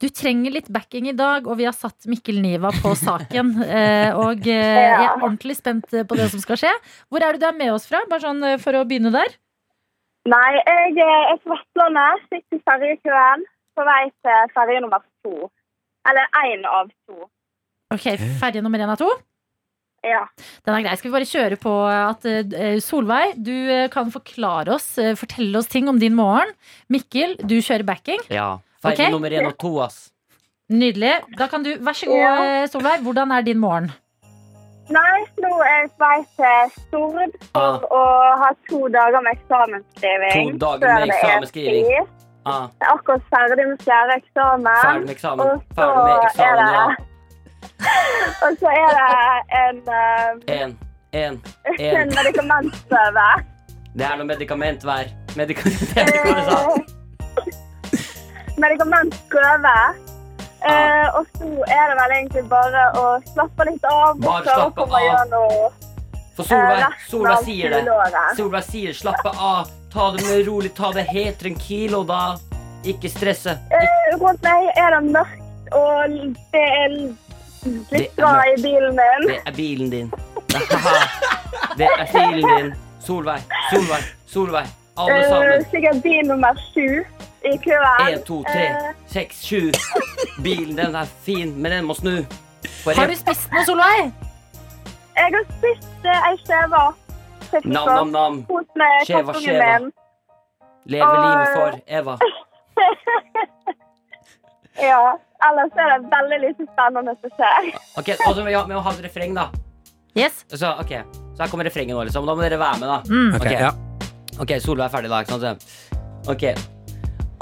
Du trenger litt backing i dag, og vi har satt Mikkel Niva på saken. eh, Og eh, jeg er ordentlig spent på det som skal skje. Hvor er du er med oss fra? Bare sånn eh, for å begynne der.
Nei, jeg er fra Vestlandet. Sitter i ferjekøen på vei til ferje nummer to. Eller én av to.
Ok, Ferje nummer én av to.
Ja.
Den er grei. Skal vi bare kjøre på at eh, Solveig, du eh, kan forklare oss, eh, fortelle oss ting om din morgen. Mikkel, du kjører backing.
Ja. Feil
okay.
nummer én og to, ass.
Nydelig. Da kan du, Vær så god,
Ja.
eh, Solveig. Hvordan er din morgen?
Nei, nå er jeg på vei til Stord for å ha to dager med eksamensskriving.
To dager med eksamensskriving. Ah,
Jeg er akkurat ferdig med fjerde eksamen.
ferdig med eksamen. Ferdig med eksamen, ja.
Og så er det en, eh,
En, en,
en
en.
medikamentprøve.
Det er noe medikament hver. Medikament, jeg vet ikke hva du sa.
medikamentprøve. Eh, og så er det vel egentlig bare å slappe litt av.
Bare slappe av. For Solveig,
Eh,
Solveig sier det. Solveig sier slappe av. Ta det med rolig, ta det helt tranquilo, da. Ikke stresse.
Eh, Rundt meg er det mørkt, og Det er litt bra i bilen min.
Det er bilen din. Det er bilen din. Solveig, Solveig, Solveig. Alle
Eh,
sammen.
sikkert bil nummer sju i køen.
Én, to, tre,
Eh,
seks, sju. Bilen den er fin, men den må snu.
Har du spist noe, Solveig?
jeg har spist eh, ei skjeve.
Nam, nam, nam.
Hos med
Skjeva, skjeva. Leve livet for Eva.
Ja. Ellers er det veldig lite spennende som skjer.
Ok, og så vi ha, vi må ha et refreng, da.
Yes.
Så, ok, så her kommer refrenget nå, liksom. Da må dere være med, da.
Mm.
Ok,
okay.
ja.
Ok, Solveig er ferdig da, ikke sant? Ok.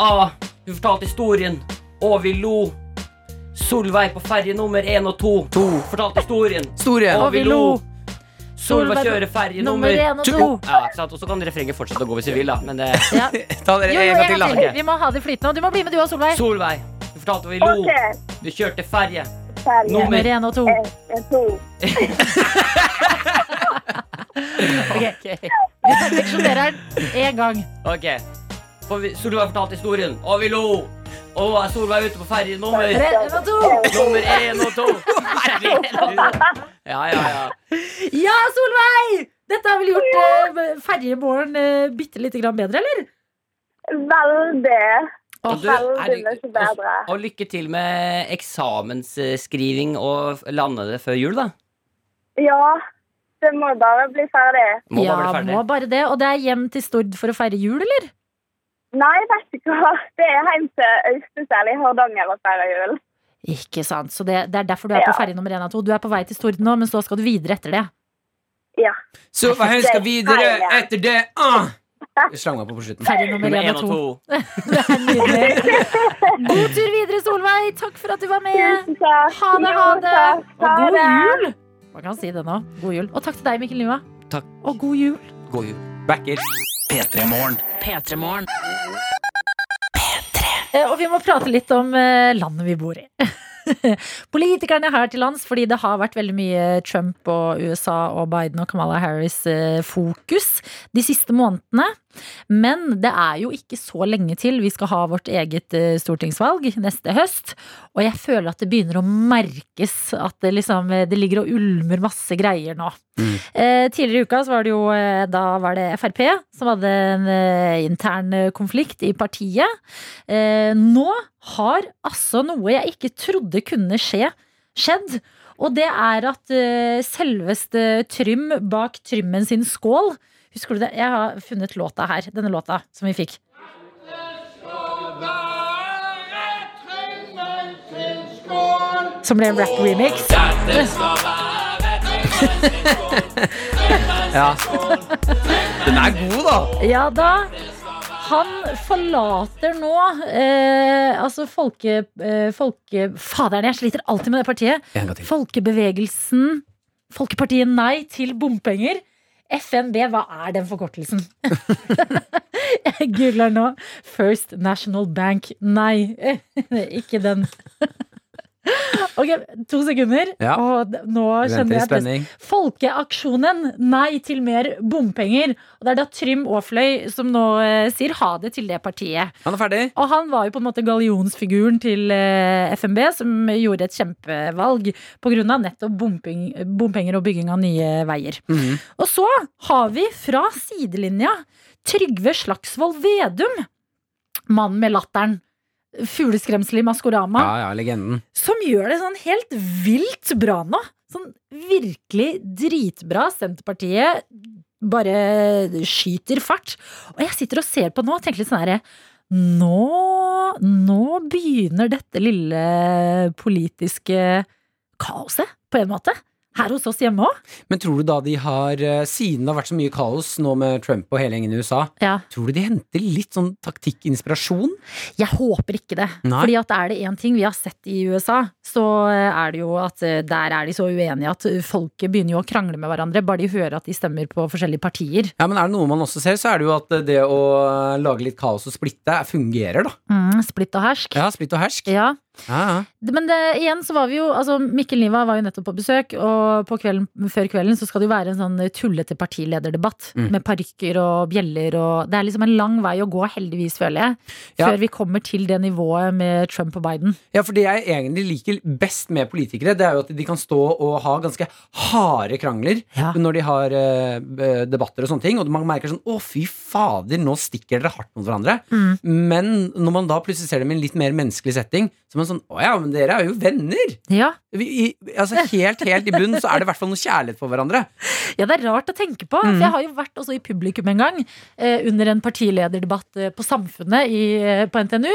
Ah, du fortalte historien, og vi lo. Solveig på ferje nummer én og to. Fortalte historien,
Storien.
og vi lo. Solveig kjører ferje
nummer én og
to.
to.
Ja, ikke sant? Og så kan refrenget fortsette å gå hvis vi vil, da. Men det
Ja.
Ta dere
Jo, jo,
en gang til, da.
Okay. Vi må ha det flytende. Og du må bli med, du òg, Solveig.
Solveig, fortalte vi lo.
Okay.
Vi kjørte ferje. Nummer
én og to.
En, en, to.
Ok. Vi seksjonerer den én gang.
Ok. For vi, Solveig fortalte historien, og vi lo. Og er Solveig ute på ferje nummer. Nummer én og to. Ja, ja, ja.
Ja, Solveig! Dette har vel gjort uh, ferjemorgen uh, bitte lite grann bedre, eller?
Veldig.
Og, du, er, og, og lykke til med eksamensskriving og lande det før jul, da.
Ja. Det må bare bli ferdig.
Må
ja,
bare bli ferdig.
må bare det. Og det er hjem til Stord for å feire jul, eller?
Nei, vet du hva. Det er hjem til Austesel i Hardanger og feire jul.
Ikke sant. Så det, det er derfor du er på
Ja.
ferje nummer én av to. Du er på vei til Stord nå, men så skal du videre etter det.
Ja.
Så hva hen skal videre etter det? Ah! Jeg slang meg på på slutten.
Ferdig nummer én og to.
to.
Det er nydelig. God tur videre, Solveig. Takk for at du var med. Ha det, ha det. Og god jul. Man kan si det nå. God jul. Og takk til deg, Mikkel Niva.
Takk.
Og god jul.
God jul.
Backer.
P3morgen.
P3morgen.
Eh, Og vi må prate litt om eh, landet vi bor i. Politikerne her til lands, fordi det har vært veldig mye Trump og USA og Biden og Kamala Harris eh, de siste månedene. Men det er jo ikke så lenge til vi skal ha vårt eget eh, stortingsvalg neste høst. Og jeg føler at det begynner å merkes at det liksom eh, det ligger og ulmer masse greier nå. Eh, tidligere i uka så var det jo eh, da var det Frp som hadde en eh, intern konflikt i partiet. Eh, nå har altså noe jeg ikke trodde kunne skje, skjedd. Og det er at selveste Trym bak Trymmen sin skål Husker du det? Jeg har funnet låta her. Denne låta som vi fikk. Som ble en rap-remix.
Ja. Den er god, da.
Ja da. Han forlater nå eh, altså folke... Eh, folke Faderen, jeg sliter alltid med det partiet. Folkebevegelsen Folkepartiet Nei til bompenger. FNB, hva er den forkortelsen? jeg googler nå. First National Bank Nei. Ikke den. Ok, to sekunder.
Ja.
Og nå kjenner jeg
spenning.
Folkeaksjonen Nei til mer bompenger. Og det er da Trym Aafløy som nå eh, sier ha det til det partiet.
Han er ferdig.
Og han var jo på en måte gallionsfiguren til eh, FNB, som gjorde et kjempevalg pga. nettopp bomping, bompenger og bygging av nye veier.
Mhm.
Og så har vi fra sidelinja Trygve Slagsvold Vedum. Mannen med latteren. Fugleskremsel i Maskorama.
Ja, ja, legenden.
Som gjør det sånn helt vilt bra nå. Sånn virkelig dritbra. Senterpartiet bare skyter fart. Og jeg sitter og ser på nå og tenker litt sånn herre nå, nå begynner dette lille politiske kaoset, på en måte. Her hos oss hjemme òg.
Men tror du da de har, eh, siden det har vært så mye kaos nå med Trump og hele gjengen i USA,
Ja.
tror du de henter litt sånn taktikkinspirasjon?
Jeg håper ikke det.
Nei.
Fordi at er det én ting vi har sett i USA, så er det jo at eh, der er de så uenige at folket begynner jo å krangle med hverandre bare de hører at de stemmer på forskjellige partier.
Ja, men er det noe man også ser, så er det jo at eh, det å lage litt kaos og splitte er- fungerer, da.
Mm, splitt og hersk.
Ja, splitt og hersk.
Ja.
Ja, ja.
Men det, igjen så var vi jo altså Mikkel Niva var jo nettopp på besøk, og på kvelden, før kvelden så skal det jo være en sånn tullete partilederdebatt.
Mm.
Med parykker og bjeller og Det er liksom en lang vei å gå, heldigvis, føler jeg.
Ja.
Før vi kommer til det nivået med Trump og Biden.
Ja, for det jeg egentlig liker best med politikere, det er jo at de kan stå og ha ganske harde krangler
Ja.
når de har eh, debatter og sånne ting, og man merker sånn Å, fy fader, nå stikker dere hardt mot hverandre.
Mm.
Men når man da plutselig ser dem i en litt mer menneskelig setting, så er man sånn Å ja, men dere er jo venner!
Ja.
Vi, i, altså Helt, helt i bunnen så er det i hvert fall noe kjærlighet for hverandre.
Ja, det er rart å tenke på.
Mm.
For jeg har jo vært også i publikum en gang. Eh, under en partilederdebatt eh, på Samfunnet i, eh, på NTNU.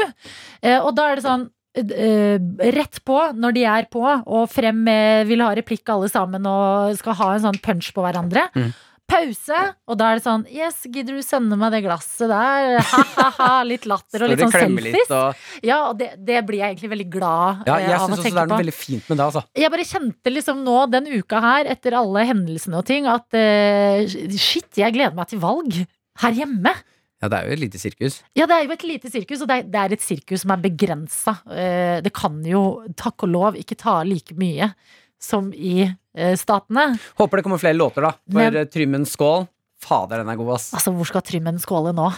Eh, og da er det sånn eh, rett på når de er på, og frem med vil ha replikk alle sammen og skal ha en sånn punch på hverandre.
Mm.
Pause, og da er det sånn Yes, gidder du sende meg det glasset der? Ha-ha-ha, litt latter og litt sånn selfies.
litt og
Ja, og det, det blir jeg egentlig veldig glad
Ja,
eh,
jeg
av
syns
å
også det
tenke
er noe
på.
veldig fint med det, altså.
Jeg bare kjente liksom nå den uka her, etter alle hendelsene og ting, at uh, shit, jeg gleder meg til valg her hjemme.
Ja, det er jo et lite sirkus.
Ja, det er jo et lite sirkus, og det er, det er et sirkus som er begrensa. Eh, det kan jo, takk og lov, ikke ta like mye som i eh, statene.
Håper det kommer flere låter, da. For
Men-
Trymmen Skål. Fader, den er god, ass.
Altså, hvor skal Trymmen skåle nå?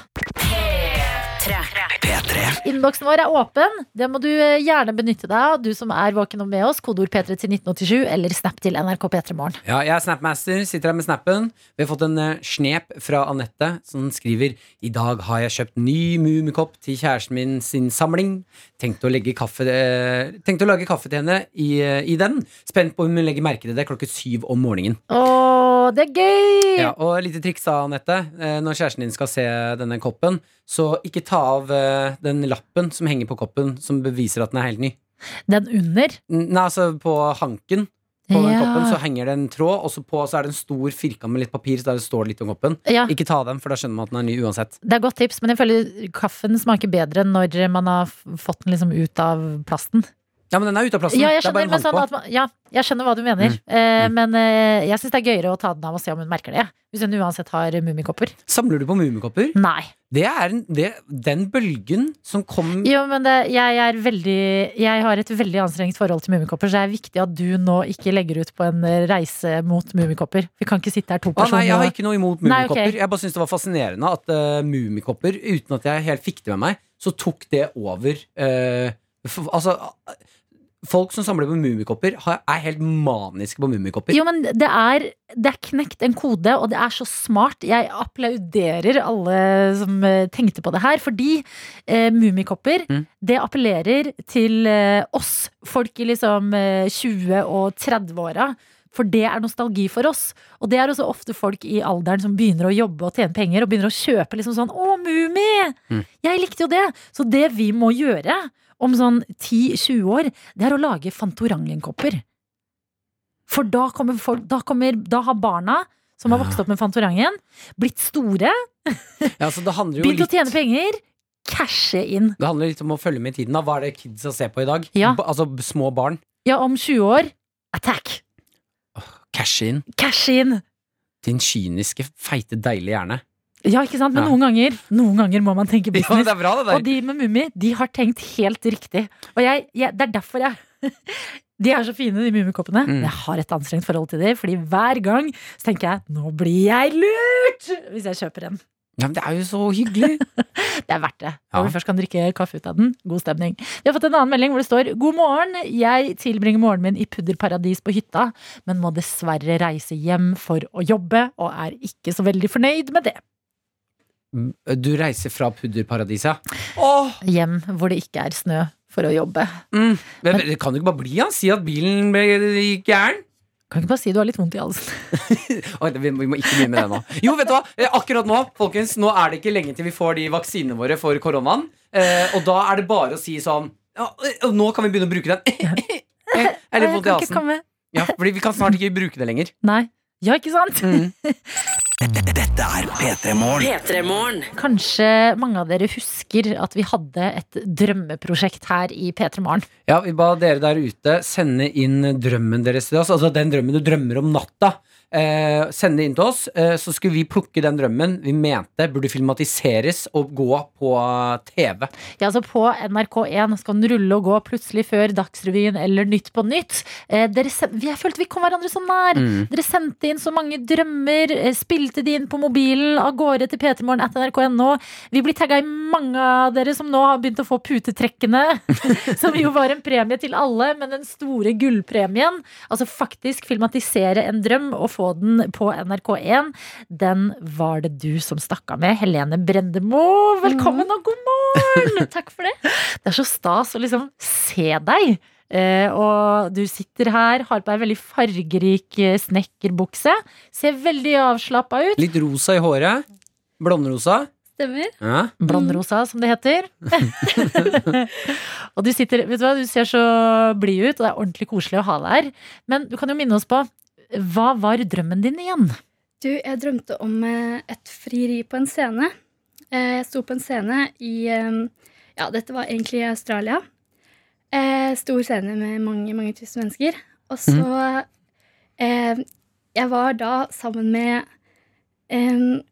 P3.
Innboksen vår er åpen. Det må du eh, gjerne benytte deg av, du som er våken og med oss. Kodeord P3 til 1987, eller snap til NRK P3 Morgen.
Ja, jeg er Snapmaster, sitter her med snappen. Vi har fått en eh, snep fra Anette, som skriver I dag har jeg kjøpt ny Mummikopp til kjæresten min sin samling. Tenkte å, legge kaffe, eh, tenkte å lage kaffe til henne i, i den. Spent på om hun legger merke til det klokken syv om morgenen.
Åh, det er gøy!
Ja, og lite triks da, Anette. Når kjæresten din skal se denne koppen, så ikke ta av den lappen som henger på koppen, som beviser at den er helt ny.
Den under.
Nei, altså på hanken på den
Ja.
koppen så henger det en tråd, og så på så er det en stor firkant med litt papir, så der det står litt om koppen.
Ja.
Ikke ta den, for da skjønner man at den er ny uansett.
Det er godt tips, men jeg føler kaffen smaker bedre når man har fått den liksom ut av plasten.
Ja, men den er ute av plassen.
Ja, jeg
er
skjønner,
en
men sånn man, ja, jeg skjønner hva du mener.
Mm.
Eh, men eh, jeg syns det er gøyere å ta den av og se om hun merker det. Hvis hun uansett har mummikopper.
Samler du på mummikopper?
Nei.
Det er en, det, den bølgen som kom
Jo, men det, jeg, er veldig, jeg har et veldig anstrengt forhold til mummikopper, så det er viktig at du nå ikke legger ut på en eh, reise mot mummikopper. Vi kan ikke sitte her to
personer.
personer
nei, jeg har ikke noe imot mummikopper.
Okay.
Jeg bare syns det var fascinerende at uh, mummikopper, uten at jeg helt fikk det med meg, så tok det over Uh, for, Altså Folk som samler på mummikopper, er helt maniske på mummikopper.
Jo, men det er, det er knekt en kode, og det er så smart. Jeg applauderer alle som eh, tenkte på det her, fordi eh, mummikopper,
Mm.
det appellerer til eh, oss, folk i liksom eh, 20- og 30-åra. For det er nostalgi for oss. Og det er også ofte folk i alderen som begynner å jobbe og tjene penger, og begynner å kjøpe liksom sånn 'Å, Mummi!
Mm.
Jeg likte jo det!' Så det vi må gjøre om sånn 10-20 år, det er å lage Fantorangen-kopper. For da kommer folk Da, kommer, da har barna som har vokst opp med Fantorangen, blitt store,
Ja,
begynt å tjene penger, cashe inn.
Det handler litt om å følge med i tiden. da Hva er det kidsa ser på i dag?
Ja.
Altså små barn.
Ja, om 20 år attack!
Cash in.
Cash in!
Din kyniske, feite, deilige hjerne.
Ja, ikke sant? Men
Ja.
noen ganger Noen ganger må man tenke
Ja,
business.
det er bra.
Og de med Mummi, de har tenkt helt riktig. Og jeg, jeg, det er derfor jeg De er så fine, de Mummikoppene.
Mm.
Jeg har et anstrengt forhold til dem, fordi hver gang så tenker jeg nå blir jeg lurt! Hvis jeg kjøper en.
Ja, men det er jo så hyggelig.
Det er verdt det.
Ja.
Vi først kan drikke kaffe ut av den. God stemning. Vi har fått en annen melding hvor det står God morgen. Jeg tilbringer morgenen min i pudderparadis på hytta, men må dessverre reise hjem for å jobbe, og er ikke så veldig fornøyd med det.
Du reiser fra pudderparadiset.
Hjem hvor det ikke er snø for å jobbe.
Mm. Men, det kan du ikke bare bli, han. Si at bilen gikk gæren.
Kan ikke bare si du har litt vondt i halsen.
Vi, må, vi må ikke begynne med det nå. Jo, vet du hva? Eh, Akkurat nå folkens, nå er det ikke lenge til vi får de vaksinene våre for koronaen. Eh, og da er det bare å si sånn ja, eh, Nå kan vi begynne å bruke den. Jeg er litt vondt i halsen. Ja, fordi vi kan snart ikke bruke det lenger.
Nei. Ja, ikke sant?
Dette er P3 Morgen.
P3morgen.
Kanskje mange av dere husker at vi hadde et drømmeprosjekt her i P3 Morgen.
Ja, vi ba dere der ute sende inn drømmen deres til oss. Altså den drømmen du drømmer om natta. Eh, sende det inn til oss, eh, så skulle vi plukke den drømmen vi mente burde filmatiseres og gå på TV.
Ja, altså På NRK1 skal den rulle og gå plutselig før Dagsrevyen eller Nytt på Nytt. Eh, dere, jeg følte vi kom hverandre så nær.
Mm.
Dere sendte inn så mange drømmer, eh, spilte de inn på mobilen, av gårde til p3morgen at nrk.no. Vi blir tagga i mange av dere som nå har begynt å få putetrekkene. som jo var en premie til alle, men den store gullpremien, altså faktisk filmatisere en drøm og få den på NRK1, den var det du som stakk av med. Helene Brendemo, velkommen og god morgen!
Takk for det.
Det er så stas å liksom se deg. Uh, og du sitter her, har på deg veldig fargerik eh, snekkerbukse. Ser veldig avslappa ut.
Litt rosa i håret. Blondrosa.
Stemmer.
Ja.
Blondrosa, som det heter. og du sitter, vet du hva, du ser så blid ut, og det er ordentlig koselig å ha deg her. Men du kan jo minne oss på, hva var drømmen din igjen?
Du, jeg drømte om eh, et frieri på en scene. Eh, Jeg sto på en scene i eh, Ja, dette var egentlig i Australia. Stor scene med mange, mange tusen mennesker. Og så eh, Jeg var da sammen med eh,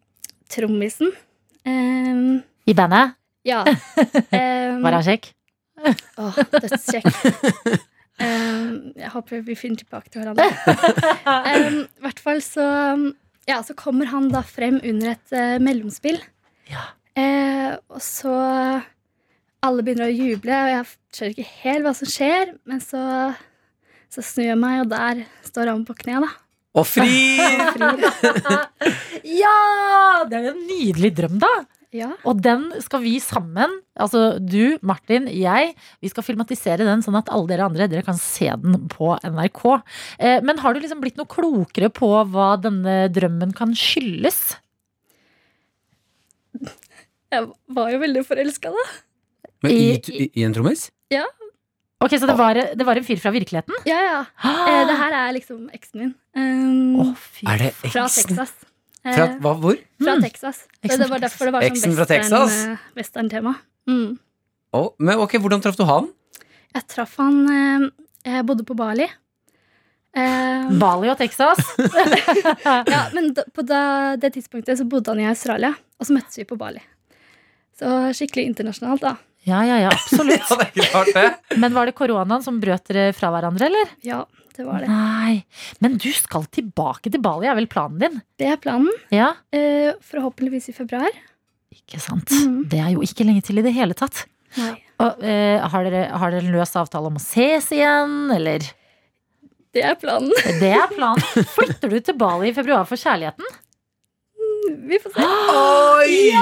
trommisen. Eh,
I bandet?
ja.
Var han kjekk?
Åh, dødskjekk. Um, jeg håper vi finner tilbake til hverandre. um, I hvert fall så Ja, så kommer han da frem under et uh, mellomspill. Eh, og så Alle begynner å juble, og jeg skjønner ikke helt hva som skjer. Men så, så snur jeg meg, og der står han på kne, da.
Og fri!
ja! Det er jo en nydelig drøm, da.
Ja.
Og den skal vi sammen, altså du, Martin, jeg, vi skal filmatisere den sånn at alle dere andre dere kan se den på NRK. Eh, men har du liksom blitt noe klokere på hva denne drømmen kan skyldes?
Jeg var jo veldig forelska, da.
Men i,
I-
i, en trommis?
Ja.
Ok, Så det var, det var en fyr fra virkeligheten?
Ja, ja. Eh, det her er liksom eksen min. Um,
Er det
fra? Texas. Eh,
Fra, hva, hvor?
Fra
Mm.
Texas. Så det var derfor det var sånn
Eksen sånn
western,
Texas?
eh, western-tema. Mm.
oh, men ok, Hvordan traff du han?
Jeg traff han eh, Jeg bodde på Bali. Eh,
Bali og Texas?
ja, men da, på da, det tidspunktet så bodde han i Australia, og så møttes vi på Bali. Så skikkelig internasjonalt, da.
Ja, ja, ja, absolutt.
Ja, det er klart det.
Men var det koronaen som brøt dere fra hverandre, eller?
Ja, det var det.
Nei. Men du skal tilbake til Bali, er vel planen din?
Det er planen.
Ja,
Eh, forhåpentligvis i februar.
ikke sant.
Mhm.
Det er jo ikke lenge til i det hele tatt.
Nei.
Og, eh, har, dere, har dere en løs avtale om å ses igjen, eller?
Det er planen.
Det er planen. Flytter du til Bali i februar for kjærligheten?
Vi får se.
Oi!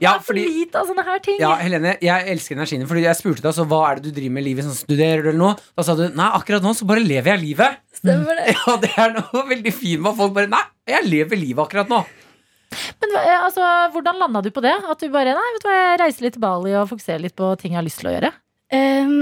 Ja,
For
fordi
lite av sånne her ting.
ja, Helene, jeg elsker energien din. Fordi jeg spurte deg altså, hva er det du driver med i livet. Sånn, studerer du eller noe? Da sa du nei, akkurat nå så bare lever jeg livet.
Stemmer det.
Ja, Det er noe veldig fint med at folk bare Nei, jeg lever livet akkurat nå.
Men eh, altså, hvordan landa du på det? At du bare nei, vet du hva, jeg reiser litt til Bali og fokuserer litt på ting jeg har lyst til å gjøre?
Um,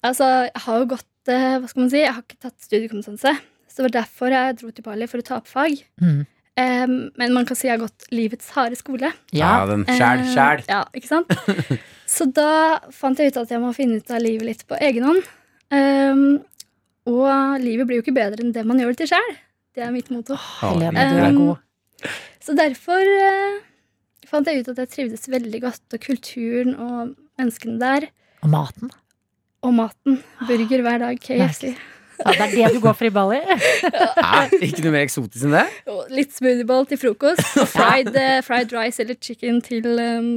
altså, jeg har jo gått eh, Hva skal man si? Jeg har ikke tatt studiekompetanse. Så det var derfor jeg dro til Bali, for å ta opp fag.
Mm.
Ehm, men man kan si jeg har gått livets harde skole.
Ja, den sjæl,
Eh,
Um,
Ja, ikke sant? Så da fant jeg ut at jeg må finne ut av livet litt på egen hånd. Um, og livet blir jo ikke bedre enn det man gjør det til sjæl. Det er mitt motto.
Oh, er
Um. Så derfor uh, fant jeg ut at jeg trivdes veldig godt, og kulturen og menneskene der.
Og maten.
Og maten. Burger hver dag, KFC.
Ja, det er det du går for i Bali?
Hæ? Ikke noe mer eksotisk enn det?
Litt smoothieball til frokost. Og fried, eh, fried rice eller chicken til um,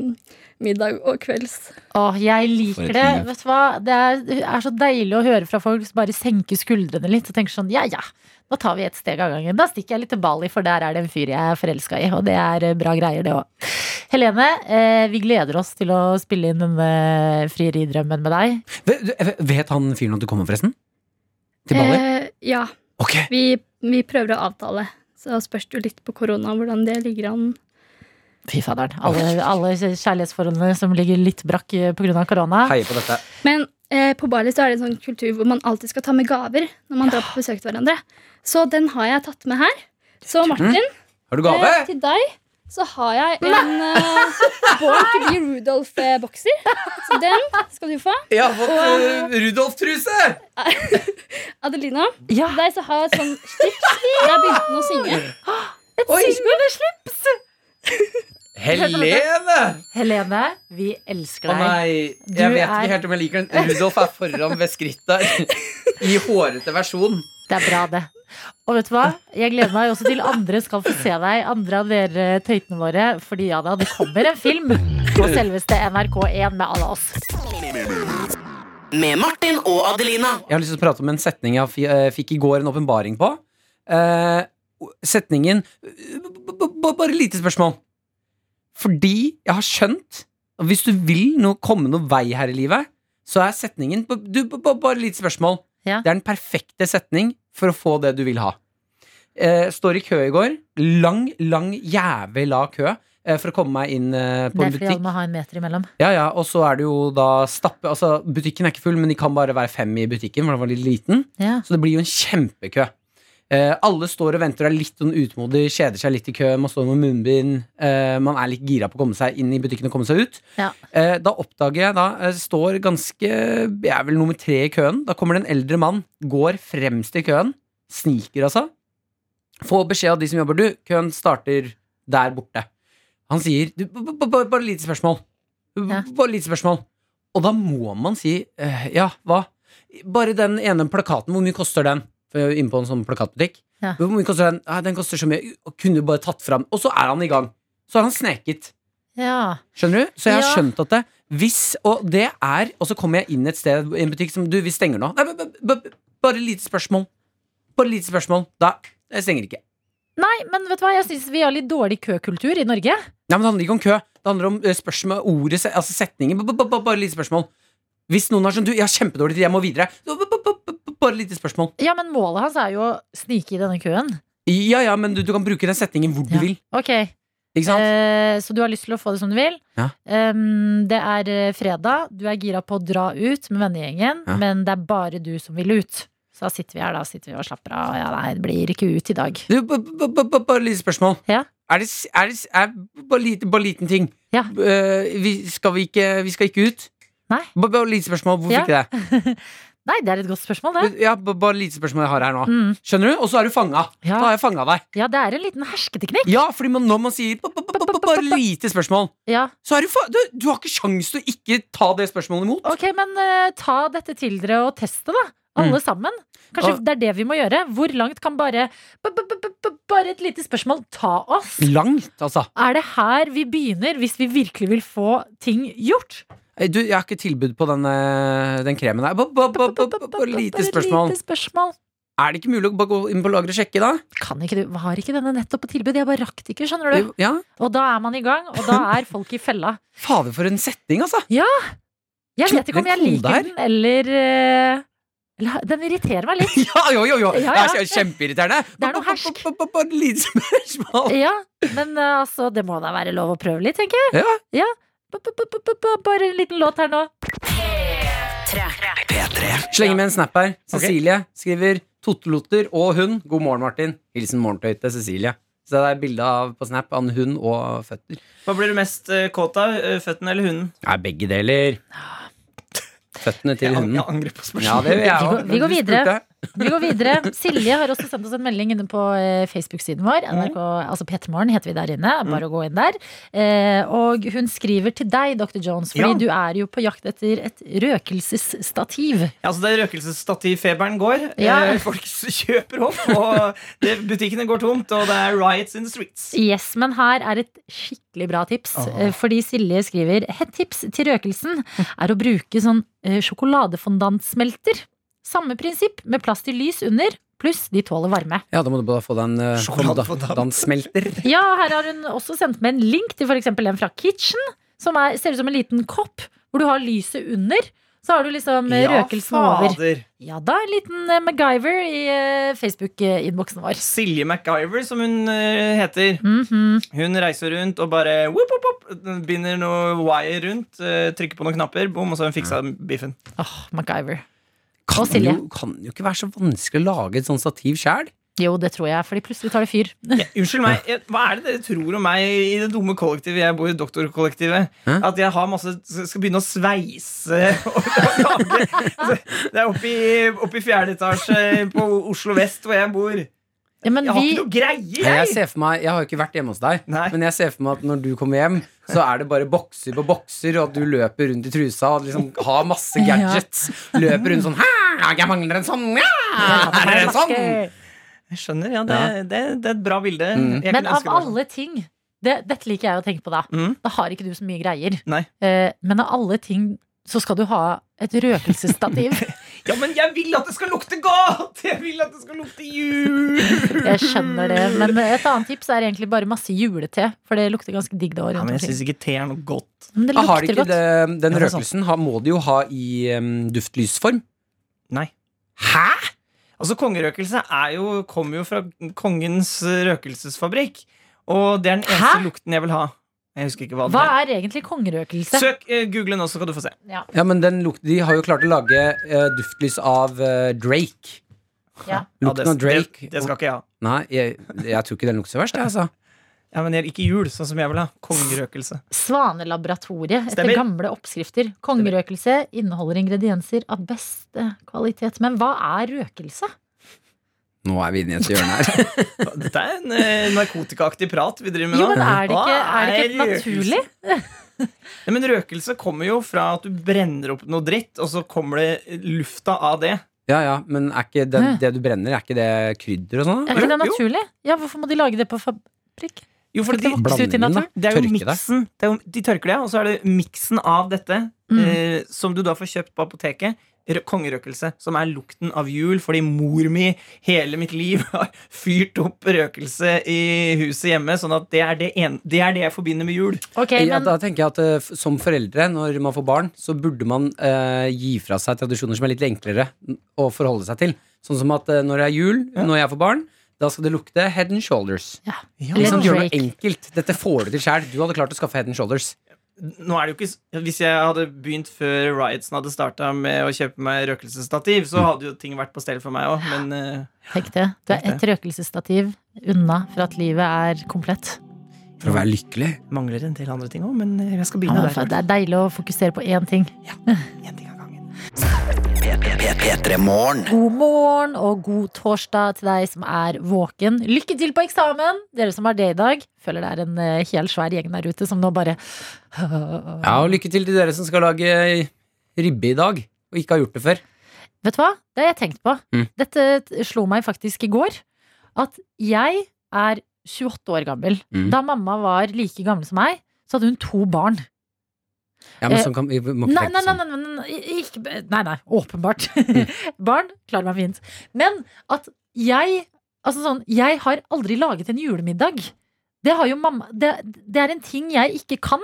middag og kvelds.
Åh, jeg liker det. Vet du hva? Det er, er så deilig å høre fra folk som bare senker skuldrene litt og tenker sånn ja ja, nå tar vi et steg av gangen. Da stikker jeg litt til Bali, for der er det en fyr jeg er forelska i. Og det er eh, bra greier, det òg. Helene, eh, vi gleder oss til å spille inn denne frieridrømmen med deg.
Vet, vet han fyren at du kommer, forresten? Til Bali?
Eh, ja.
Okay.
Vi, vi prøver å avtale. Så spørs det jo litt på korona hvordan det ligger an.
Fy faderen. Alle, alle kjærlighetsforholdene som ligger litt brakk pga. korona.
Heier på dette.
Men eh, på Bali så er det en sånn kultur hvor man alltid skal ta med gaver når man drar på besøk til hverandre. Så den har jeg tatt med her. Så Martin,
Har du gave?
eh, til deg så har jeg en uh, Born to be Rudolf-bokser. Så den skal du få.
Jeg har fått
Og-
eh, Rudolf-truse!
Adelina, ja. deg så har jeg et sånn slips. Der begynte den å synge.
Et syngende slips!
Helene!
Helene, vi elsker
Å
deg.
Jeg
Du
vet
er-
ikke helt om jeg liker den. Rudolf er foran ved skrittet i hårete versjon.
Det er bra, det. Og vet du hva? Jeg gleder meg også til andre skal få se deg, andre av dere tøytene våre. Fordi ja da, det kommer en film på selveste NRK1 med alle oss.
Med Martin og Adelina.
Jeg har lyst til å prate om en setning jeg eh, fikk i går en åpenbaring på. Uh, setningen b- b- b- Bare lite spørsmål. Fordi jeg har skjønt at hvis du vil noe, komme noe vei her i livet, så er setningen b- du, b- b- Bare lite spørsmål.
Ja.
Det er den perfekte setning for å få det du vil ha. Eh, står i kø i går. Lang, lang, jævla kø eh, for å komme meg inn eh, på
Det er fordi alle må ha en meter imellom.
Ja, ja, og så er det jo da stappe Altså, butikken er ikke full, men de kan bare være fem i butikken, for den var litt liten.
Ja.
Så det blir jo en kjempekø. Eh, alle står og venter og er litt sånn utmodig, kjeder seg litt i kø, man står med munnbind. Eh, man er litt gira på å komme seg inn i butikken og komme seg ut.
Ja.
Eh, da oppdager jeg da jeg Står ganske Jeg er vel nummer tre i køen. Da kommer det en eldre mann, går fremst i køen. Sniker, altså. Får beskjed av de som jobber. Du, køen starter der borte. Han sier du, Bare lite spørsmål. Bare lite spørsmål. Og da må man si eh, Ja, hva? Bare den ene plakaten, hvor mye koster den? For jeg er inne på en sånn plakatbutikk.
Ja.
Hvor mye koster den? Ja, den koster så mye. Og kunne du bare tatt fram Og så er han i gang. Så har han sneket.
Ja.
Skjønner du? Så jeg har skjønt at det hvis, Og det er Og så kommer jeg inn et sted i en butikk som Du, vi stenger nå. Nei, bare lite spørsmål. Bare lite spørsmål. Da Jeg stenger ikke.
Nei, men vet du hva, jeg syns vi har litt dårlig køkultur i Norge.
Nei, men Det handler ikke om kø. Det handler om eh, spørsmål, ordet, altså setningen. Bare lite spørsmål. Hvis noen har sånn Du, jeg har kjempedårlig tid, jeg må videre. Bare et lite spørsmål.
Ja, men målet hans er jo å snike i denne køen.
Ja, ja, men du, du kan bruke den setningen hvor du vil.
Ok.
Ikke sant?
Eh, så du har lyst til å få det som du vil.
Ja.
Um, det er eh, fredag, du er gira på å dra ut med vennegjengen,
Ja.
men det er bare du som vil ut. Så da sitter vi her da, sitter vi og slapper av. Ja, nei, det blir ikke ut i dag.
Du, bare et lite spørsmål.
Ja.
Er det, s- er det s- er, bare, lite, bare liten ting.
Ja.
Eh, vi, skal vi, ikke, vi skal ikke ut?
Nei.
Bare, bare et lite spørsmål. Hvorfor
Ja.
ikke det?
Nei, det er et godt spørsmål, det.
Ja, bare lite spørsmål jeg har her nå.
Mm.
Skjønner du? Og så er du fanga.
Ja.
Da har jeg fanga deg.
Ja, det er en liten hersketeknikk.
Ja, fordi man, når man sier bare lite spørsmål,
Ja.
så er du, fa- du Du har ikke sjans til å ikke ta det spørsmålet imot.
Ok, men uh, ta dette til dere og test det, da. Alle
Mm.
sammen. Kanskje det er det vi må gjøre. Hvor langt kan bare Bare et lite spørsmål ta oss?
Langt, altså.
Er det her vi begynner hvis vi virkelig vil få ting gjort?
Du, jeg har ikke tilbud på den, eh, den kremen her. Lite spørsmål.
lite spørsmål.
Er det ikke mulig å bare gå inn på lageret og sjekke, da?
Kan ikke du, Har ikke denne nettopp på tilbud? Jeg bare rakk det ikke, skjønner du.
Ja.
Og da er man i gang, og da er folk i fella.
Fader, for en setting, altså.
Ja! Jeg vet ikke om jeg liker den, eller eh, eller Den irriterer meg litt.
Ja, jo, jo, jo.
Ja,
Det
ja.
er kjempeirriterende.
Det er noe hersk.
Lite spørsmål.
Ja, men eh, altså, det må da være lov å prøve litt, tenker jeg.
Ja.
Ja. Bare en liten låt her nå.
Slenger med en snap her. Cecilie skriver Tottelotter og hund. God morgen, Martin. Hilsen morgentøyte Cecilie. Så det er bilde av på Snap av en hund og føtter.
Hva blir du mest eh, kåt av? eh, Føttene eller hunden?
Nei, begge deler. Føttene til
Jeg,
hunden.
jeg angrer på spørsmålet.
Ja, det gjør jeg også.
vi går videre. Vi går videre. Silje har også sendt oss en melding inne på eh, Facebook-siden vår. NRK, altså P3morgen heter vi der inne. Bare å gå inn der. Eh, og hun skriver til deg, Dr. Jones, fordi
Ja.
du er jo på jakt etter et røkelsesstativ.
Ja, altså det er Røkelsesstativfeberen går.
Ja.
Eh, Folk kjøper opp, og det, butikkene går tomt, og det er riots in the streets.
Yes, men her er et skikkelig bra tips. oh. Fordi Silje skriver Et tips til røkelsen er å bruke sånn sjokoladefondantsmelter. Samme prinsipp, med plass til lys under, pluss de tåler varme.
Ja, da må du bare få den, en uh, fondantsmelter.
Ja, her har hun også sendt med en link til f.eks. en fra Kitchen, som er, ser ut som en liten kopp, hvor du har lyset under. Så har du liksom eh,
Ja,
røkelsen over. Ja da, en liten eh, MacGyver i eh, Facebook-innboksen vår.
Silje MacGyver, som hun heter. heter.
-hmm.
Hun reiser rundt og bare whoop, whoop, whoop, binder noe wire rundt, eh, trykker på noen knapper, bom, og så har hun fiksa biffen.
Åh, MacGyver.
Kan
Og Silje.
jo, kan jo ikke være så vanskelig å lage et sånt stativ sjæl.
Jo, det tror jeg, fordi plutselig tar det fyr.
Ja, unnskyld meg, jeg, hva er det dere tror om meg i det dumme kollektivet jeg bor i, doktorkollektivet?
Hæ?
At jeg har masse skal begynne å sveise og lage Det er oppe i, oppe i fjerde etasje på Oslo vest hvor jeg bor.
Ja, men
Jeg har
vi
ikke noe greier,
Jeg,
jeg!
ser for meg, jeg har jo ikke vært hjemme hos deg,
Nei.
men jeg ser for meg at når du kommer hjem, så er det bare bokser på bokser, og at du løper rundt i trusa og liksom har masse gadgets. Løper rundt sånn «Hæ, Jeg mangler en sånn! Ja, er det en sånn!
Jeg skjønner, ja, det, det, det er et bra bilde.
Mm.
Jeg
Men av alle ting det, Dette liker jeg å tenke på, da.
Mm.
Da har ikke du så mye greier.
Nei.
Eh, men av alle ting så skal du ha et røkelsesstativ.
Ja, men jeg vil at det skal lukte godt! Jeg vil at det skal lukte jul!
Jeg skjønner det. Men et annet tips er egentlig bare masse julete. For det lukter ganske digg da.
Ja, men jeg syns ikke te er noe godt.
Men det
lukter Har
lukter
ikke
godt.
det, den røkelsen har, må de jo ha i um, duftlysform?
Nei.
Hæ?!
Altså, kongerøkelse er jo, kommer jo fra kongens røkelsesfabrikk. Og det er den eneste
Hæ?
lukten jeg vil ha. Jeg husker ikke hva den
Hva
er.
er egentlig kongerøkelse?
Søk, eh, google nå, så kan du få se.
Ja.
Ja, men den luk De har jo klart å lage eh, duftlys av eh, Drake.
Ja.
Ja,
Lukten av Drake.
Det, det skal ikke jeg ha.
Nei, jeg, jeg tror ikke den lukter så verst, jeg, altså.
Ja, men jeg- ikke jul, sånn som jeg vil ha. Kongerøkelse.
Svanelaboratoriet etter
Stemmer.
gamle oppskrifter. Kongerøkelse inneholder ingredienser av beste kvalitet. Men hva er røkelse?
Nå er vi inne i et hjørne her.
Dette er en eh, narkotikaaktig prat vi driver med
Jo,
nå.
men er det ikke,
Hva
er det ikke naturlig?
Ja, men røkelse kommer jo fra at du brenner opp noe dritt, og så kommer det lufta av det.
Ja, ja, men er ikke det,
Hæ?
det du brenner, er ikke det krydder og sånn?
Er ikke det
Jo.
naturlig? Ja, Hvorfor må de lage det på fabrikk?
Jo, fordi
Det vokser ut i
Blandingen, da.
naturen.
Det er jo
Tørke det.
miksen. Det er jo, de tørker det, og så er det miksen av dette
Mm.
eh, som du da får kjøpt på apoteket. Rø- Kongerøkelse, som er lukten av jul, fordi mor mi hele mitt liv har fyrt opp røkelse i huset hjemme. Sånn at det er det, en, det, er det jeg forbinder med jul.
Ok,
ja,
men
da tenker jeg at uh, Som foreldre, når man får barn, så burde man uh, gi fra seg tradisjoner som er litt enklere å forholde seg til. Sånn som at uh, når det er jul, når jeg får barn, da skal det lukte head and shoulders.
ja.
Ja,
Liksom, gjør noe enkelt. Dette får du til sjæl. Du hadde klart å skaffe head and shoulders.
Nå er det jo ikke Hvis jeg hadde begynt før riotsen hadde starta med å kjøpe meg røkelsesstativ, så hadde jo ting vært på stell for meg òg, men eh,
tenk det. Du er ett røkelsesstativ unna for at livet er komplett.
For å være lykkelig.
mangler en del andre ting òg. Men jeg skal begynne
ja,
der.
det er deilig å fokusere på én ting.
Ja, En ting av gangen.
P3 Morgen.
God morgen og god torsdag til deg som er våken. Lykke til på eksamen, dere som har det i dag. Føler det er en hel svær gjeng der ute som nå bare
Ja, og lykke til til dere som skal lage ribbe i dag, og ikke har gjort det før.
Vet du hva? Det har jeg tenkt på.
Mm.
Dette slo meg faktisk i går. At jeg er 28 år gammel.
Mm.
Da mamma var like gammel som meg, så hadde hun to barn.
Ja, men sånn kan, vi må ikke
Nei,
tenke sånn.
nei, nei, nei, ikke, nei, nei åpenbart.
Mm.
barn klarer meg fint. Men at jeg Altså sånn, jeg har aldri laget en julemiddag. Det har jo mamma Det, det er en ting jeg ikke kan.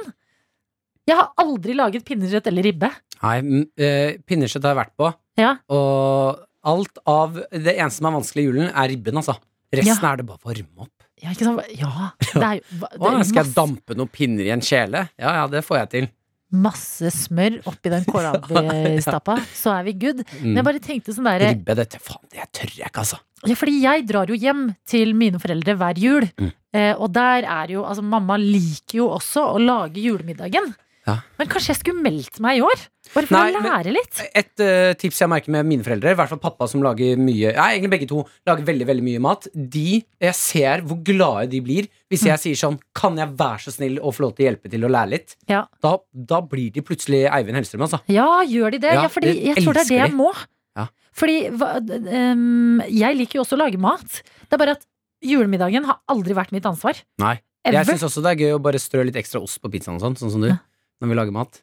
Jeg har aldri laget pinnekjøtt eller ribbe.
Nei, eh, pinnekjøtt har jeg vært på,
Ja.
og alt av Det eneste som er vanskelig i julen, er ribben, altså. Resten
Ja.
er det bare å varme opp.
Ja, ikke sant? Ja, det er jo det
Å,
er
skal jeg dampe noen pinner i en kjele? Ja, ja, det får jeg til.
Masse smør oppi den kålrabistappa, så er vi good. Men jeg bare tenkte sånn derre
Ribbe, dette faen, det tør jeg ikke, altså.
ja, Fordi jeg drar jo hjem til mine foreldre hver jul.
Mm.
Eh, og der er jo Altså, mamma liker jo også å lage julemiddagen.
Ja.
Men kanskje jeg skulle meldt meg i år? Bare for
Nei,
å
men-
lære litt.
Et uh, tips jeg merker med mine foreldre, i hvert fall pappa som lager mye Nei, egentlig begge to lager veldig veldig mye mat. De, Jeg ser hvor glade de blir hvis jeg sier sånn Kan jeg være så snill å få lov til å hjelpe til å lære litt?
Ja.
Da, da blir de plutselig Eivind Hellstrøm, altså.
Ja, gjør de det? Ja,
Ja,
fordi jeg tror det er det jeg må.
Ja.
Fordi hva, um, jeg liker jo også å lage mat. Det er bare at julemiddagen har aldri vært mitt ansvar.
Nei. Jeg
Ever.
syns også det er gøy å bare strø litt ekstra ost på pizzaen og sånn, sånn som du.
Ja.
Når vi lager mat.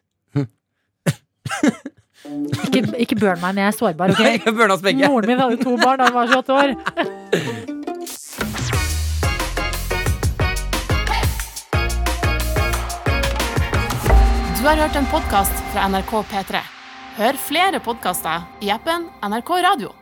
Ikke, ikke burn meg når jeg er sårbar, ok?
Nei, jeg burna oss begge.
Moren min hadde to barn da hun var 28 år.
Du har hørt en podkast fra NRK P3. Hør flere podkaster i appen NRK Radio.